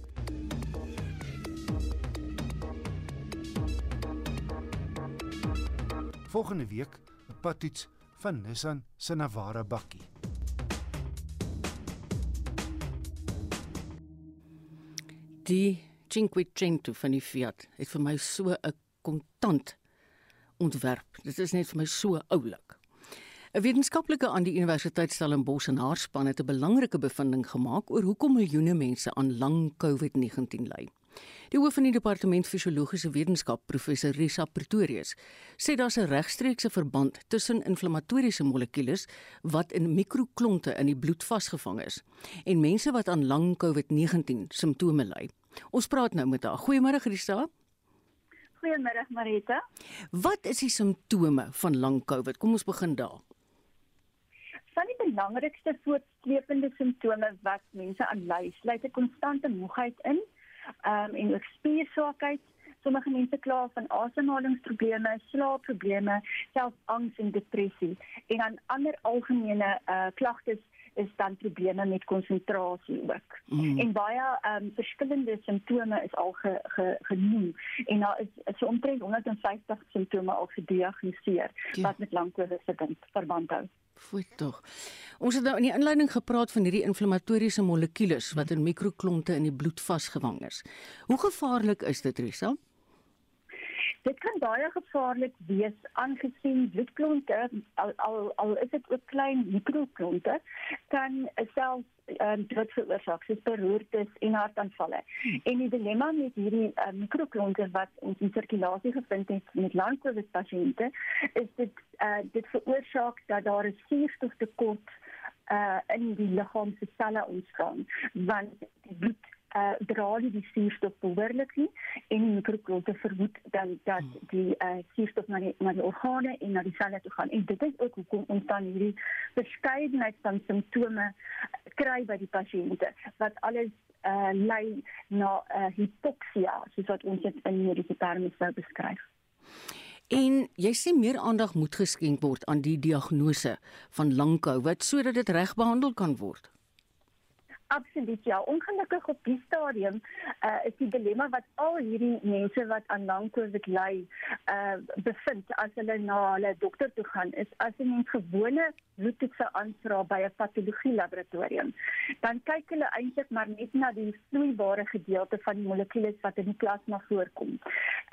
Volgende week 'n padtoets van Nissan se Navara bakkie. Die Cinquecento van die Fiat het vir my so 'n kontant ontwerp. Dit is net vir my so oulik. 'n Wetenskaplike aan die Universiteit Stellenbosch en haar span het 'n belangrike bevinding gemaak oor hoekom miljoene mense aan lang COVID-19 ly. Die hoof van die departement fisiologiese wetenskap, professor Risa Pretorius, sê daar's 'n regstreekse verband tussen inflammatoriese molekules wat in mikroklonte in die bloed vasgevang is en mense wat aan lang COVID-19 simptome ly. Ons praat nou met haar. Goeiemôre Risa. Goeiemôre Marita. Wat is die simptome van lang COVID? Kom ons begin daar van die belangrikste voortsleepende simptome wat mense aan ly, sluit 'n konstante moegheid in, um, en ook spierswakheid. Sommige mense kla van asemhalingsprobleme, slaapprobleme, selfs angs en depressie. En dan ander algemene uh, klagtes is dan probleme met konsentrasie ook. Mm. En baie ehm um, verskillende simptome is al ge, ge, genoem en daar is so omtrent 150 simptome al gediagnoseer ja. wat met lang COVID verband hou. Fooi tog. Ons het nou in die inleiding gepraat van hierdie inflammatoriese molekules wat in mikroklonte in die bloed vasgevang is. Hoe gevaarlik is dit, Risa? Dit kan baie gevaarlik wees aangesien bloedklonte al al, al is dit ook klein mikroklonte kan self um, dood veroorsaak soos beroertes en hartaanvalle. Hmm. En die dilemma met hierdie um, mikroklonte wat ons in sirkulasie gevind het met lang-covid pasiënte is dit uh, dit veroorsaak dat daar 'n suurstoftekort uh, in die liggaam se selle ontstaan want uh dra die, die suurstof behoorlik nie en die mikroklonte vermoed dan dat hmm. die uh suurstof na die na die organe en na die selle toe gaan en dit is ook hoekom ons dan hierdie verskeidenheid van simptome kry by die pasiënte wat alles uh lei na uh, hipoksia soos wat ons dit in mediese terme sou beskryf En jy sê meer aandag moet geskenk word aan die diagnose van lang COVID sodat dit reg behandel kan word. Absoluut ja. Ongelukkig op die stadium uh, is die dilemma wat al hierdie mense wat aan lang COVID ly, uh bevind as hulle na hulle dokter toe gaan is as 'n gewone bloedtoetse aanvra by 'n patologie laboratorium. Dan kyk hulle eintlik maar net na die vloeibare gedeelte van die molekules wat in die plasma voorkom.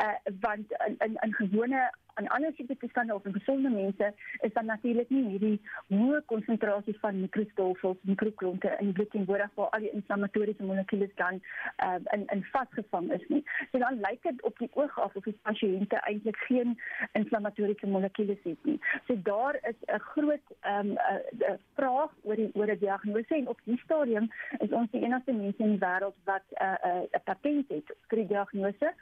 Uh want in in, in gewone aan ander siektoestande of in gesonde mense is dan natuurlik nie hierdie hoë konsentrasie van mikrostofels, mikroklonte in die bloed teenwoordig waar al die inflammatoriese molekules dan uh, in in vasgevang is nie. So dan lyk dit op die oog af of die pasiënte eintlik geen inflammatoriese molekules het nie. So daar is 'n groot ehm um, 'n vraag oor die oor die diagnose en op die stadium is ons die enigste mense in die wêreld wat 'n uh, 'n uh, patent het vir die diagnose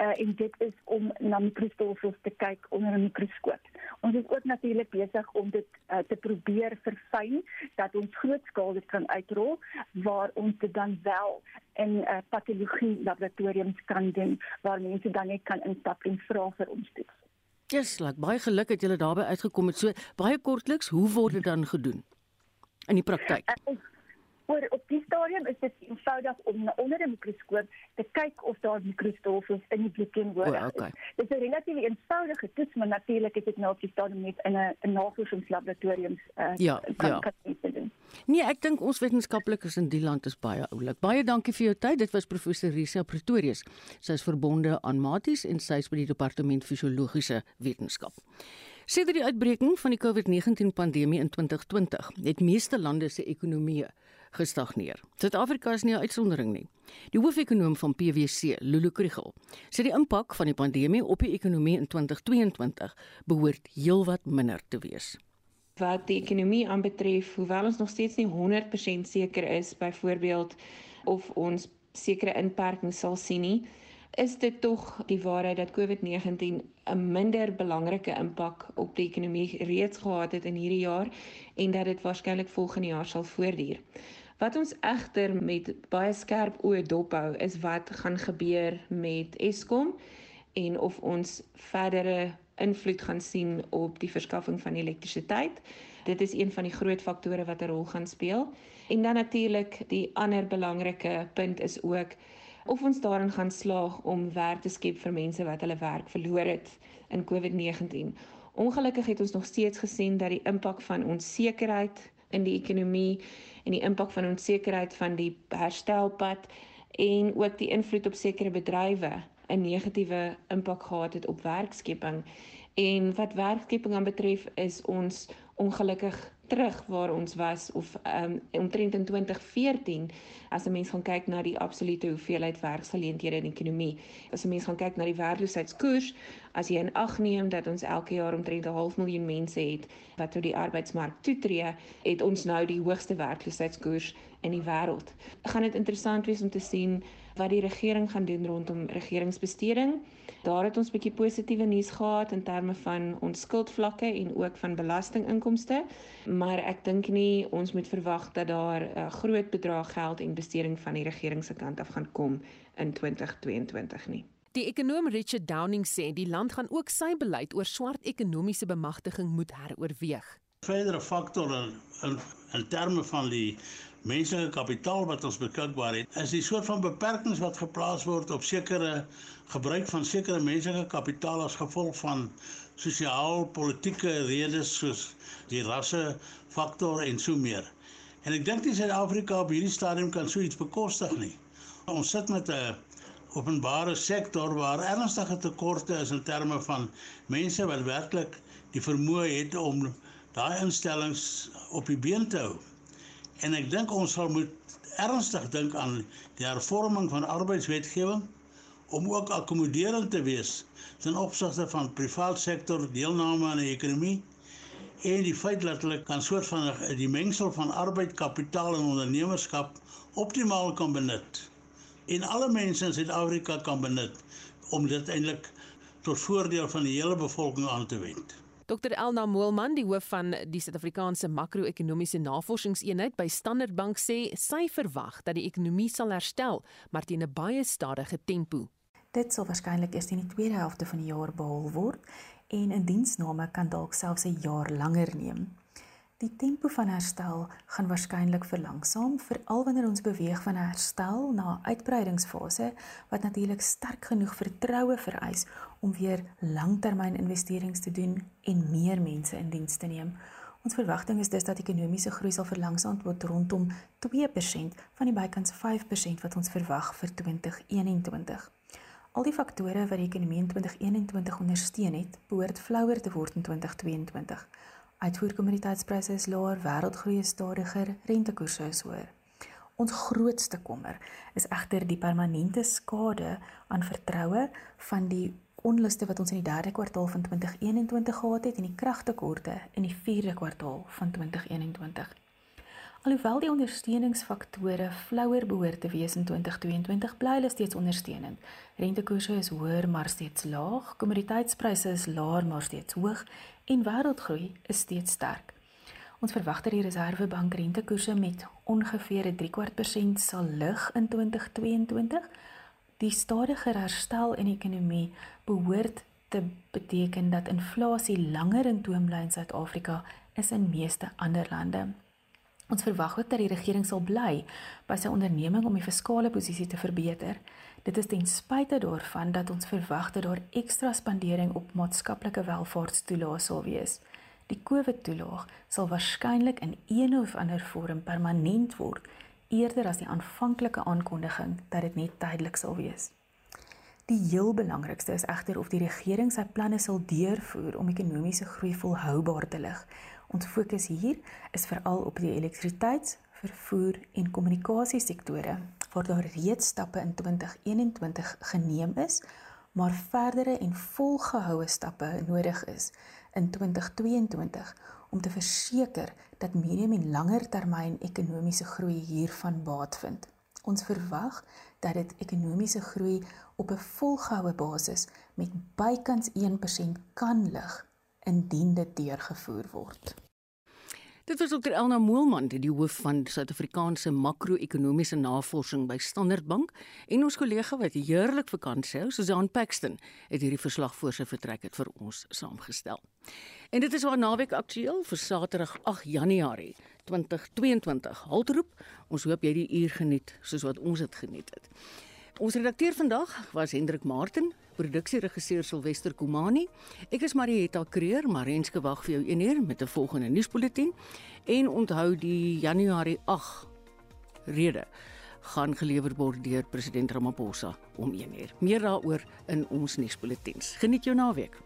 uh, en dit is om na mikrostofels te kyk onder 'n mikroskoop. Ons is ook natuurlik besig om dit uh, te probeer verfyn dat ons grootskaal dit kan uitrol waar ons dit dan wel in uh, patologie laboratoriums kan doen waar mense dan net kan instap en vra vir ons toets. Yes, like, baie geluk het julle daarbey uitgekom het. So baie kortliks, hoe word dit dan gedoen in die praktyk? Uh, Oor op die stadium is dit eenvoudig om onder 'n mikroskoop te kyk of daar mikrostofels in die bloed teenwoordig is. Okay. Dit is 'n relatief eenvoudige toets, maar natuurlik is dit nou op die stadium net in 'n 'n navorsingslaboratorium uh, ja, kan, ja. kan doen. Nee, ek dink ons wetenskaplikes in die land is baie oulik. Baie dankie vir jou tyd. Dit was professor Risa Pretorius. Sy is verbonde aan Maties en sy is by die departement fisiologiese wetenskap. Sedert die uitbreking van die COVID-19 pandemie in 2020, het meeste lande se ekonomieë gestagneer. Suid-Afrika is nie 'n uitsondering nie. Die hoofekonoom van PwC, Lulu Krugel, sê die impak van die pandemie op die ekonomie in 2022 behoort heelwat minder te wees. Wat die ekonomie aanbetref, hoewel ons nog steeds nie 100% seker is byvoorbeeld of ons sekere inperkings sal sien nie, is dit tog die waarheid dat COVID-19 'n minder belangrike impak op die ekonomie reeds gehad het in hierdie jaar en dat dit waarskynlik volgende jaar sal voortduur. Wat ons egter met baie skerp oë dophou is wat gaan gebeur met Eskom en of ons verdere invloed gaan sien op die verskaffing van elektrisiteit. Dit is een van die groot faktore wat 'n rol gaan speel. En dan natuurlik die ander belangrike punt is ook of ons daarin gaan slaag om werk te skep vir mense wat hulle werk verloor het in COVID-19. Ongelukkig het ons nog steeds gesien dat die impak van onsekerheid in die ekonomie en die impak van onsekerheid van die herstelpad en ook die invloed op sekere bedrywe 'n negatiewe impak gehad het op werkskepping. En wat werkskepping aan betref is ons ongelukkig terug waar ons was of um, omtrent in 2014 as 'n mens gaan kyk na die absolute hoeveelheid werksgeleenthede in die ekonomie. As 'n mens gaan kyk na die werkloosheidskoers, as jy in ag neem dat ons elke jaar omtrent 'n half miljoen mense het wat tot die arbeidsmark toetree, het ons nou die hoogste werkloosheidskoers in die wêreld. Gaan dit interessant wees om te sien wat die regering gaan doen rondom regeringsbesteding. Daar het ons bietjie positiewe nuus gehad in terme van ons skuldvlakke en ook van belastinginkomste, maar ek dink nie ons moet verwag dat daar 'n uh, groot bedrag geld en besteding van die regering se kant af gaan kom in 2022 nie. Die ekonom Richard Downing sê die land gaan ook sy beleid oor swart ekonomiese bemagtiging moet heroorweeg. Verdere faktore in in terme van die menslike kapitaal wat ons beskikbaar het, is die soort van beperkings wat geplaas word op sekere gebruik van sekere menslike kapitaal as gevolg van sosiaal-politieke redes soos die rasse faktor en so meer. En ek dink nie Suid-Afrika op hierdie stadium kan so iets bekostig nie. Ons sit met 'n openbare sektor waar ernstige tekorte is in terme van mense wat werklik die vermoë het om daai instellings op die been te hou. En ek dink ons sal moet ernstig dink aan die hervorming van arbeidswetgewing om ook akkommoderend te wees ten opsigte van privaat sektor deelname aan die ekonomie en die feit dat hulle kan soort van die mengsel van arbeid, kapitaal en ondernemerskap optimaal kan benut en alle mense in Suid-Afrika kan benut om dit eintlik tot voordeel van die hele bevolking aan te wend. Dr Elna Moelman, die hoof van die Suid-Afrikaanse Makro-ekonomiese Navorsingseenheid by Standard Bank sê sy verwag dat die ekonomie sal herstel, maar teen 'n baie stadige tempo. Dit sal waarskynlik eers in die tweede helfte van die jaar behaal word en in diensname kan dalk selfs 'n jaar langer neem. Die tempo van herstel gaan waarskynlik verlangsaam, veral wanneer ons beweeg van herstel na 'n uitbreidingsfase wat natuurlik sterk genoeg vertroue vereis om weer langtermyninvesterings te doen en meer mense in diens te neem. Ons verwagting is dus dat ekonomiese groei sal verlangsaam word rondom 2% van die bykans 5% wat ons verwag vir 2021. Al die faktore wat die ekonomie in 2021 ondersteun het, behoort flouer te word in 2022. Uitvoerkommoditeitspryse is laer, wêreldgroei is stadiger, rentekoerse is hoër. Ons grootste kommer is egter die permanente skade aan vertroue van die onluste wat ons in die derde kwartaal van 2021 gehad het en die kragtekorte in die vierde kwartaal van 2021. Alhoewel die ondersteuningsfaktore flouer behoort te wees in 2022, bly hulle steeds ondersteunend. Rentekoerse is hoër maar steeds laag, kommoditeitspryse is laer maar steeds hoog en wêreldgroei is steeds sterk. Ons verwag dat die Reserwebank rentekoerse met ongeveer 'n 3/4% sal lig in 2022. Die stadige herstel in die ekonomie behoort te beteken dat inflasie langer in toom bly in Suid-Afrika as in meeste ander lande. Ons verwag ook dat die regering sal bly by sy onderneming om die fiskale posisie te verbeter. Dit is ten spyte daarvan dat ons verwag dat daar ekstra spandering op maatskaplike welvaartstoelaas sal wees. Die COVID-toelaag sal waarskynlik in een of ander vorm permanent word eerder as die aanvanklike aankondiging dat dit net tydelik sal wees. Die heel belangrikste is egter of die regering sy planne sal deurvoer om ekonomiese groei volhoubaar te lig Ons fokus hier is veral op die elektrisiteits, vervoer en kommunikasiesektore waar daar reeds stappe in 2021 geneem is, maar verdere en volgehoue stappe nodig is in 2022 om te verseker dat medium en langer termyn ekonomiese groei hiervan baat vind. Ons verwag dat dit ekonomiese groei op 'n volgehoue basis met bykans 1% kan lig indien dit deurgevoer word. Dit was Dr Elna Moelman, die hoof van Suid-Afrikaanse Makro-ekonomiese Navorsing by Standard Bank, en ons kollega wat heerlik vakansie hou, Susan Paxton, het hierdie verslag voor sy vertrek het vir ons saamgestel. En dit is waar naweek aktueel vir Saterdag 8 Januarie 2022. Haltroep, ons hoop jy die uur geniet soos wat ons dit geniet het. Ons redakteur vandag was Hendrik Martin, produksieregisseur Silwester Komani. Ek is Marieta Kreer, Marenske wag vir jou een uur met 'n volgende nuusbulletin en onthou die Januarie 8 rede gaan gelewer word deur president Ramaphosa om 1 uur. Meer daaroor in ons nuusbulletins. Geniet jou naweek.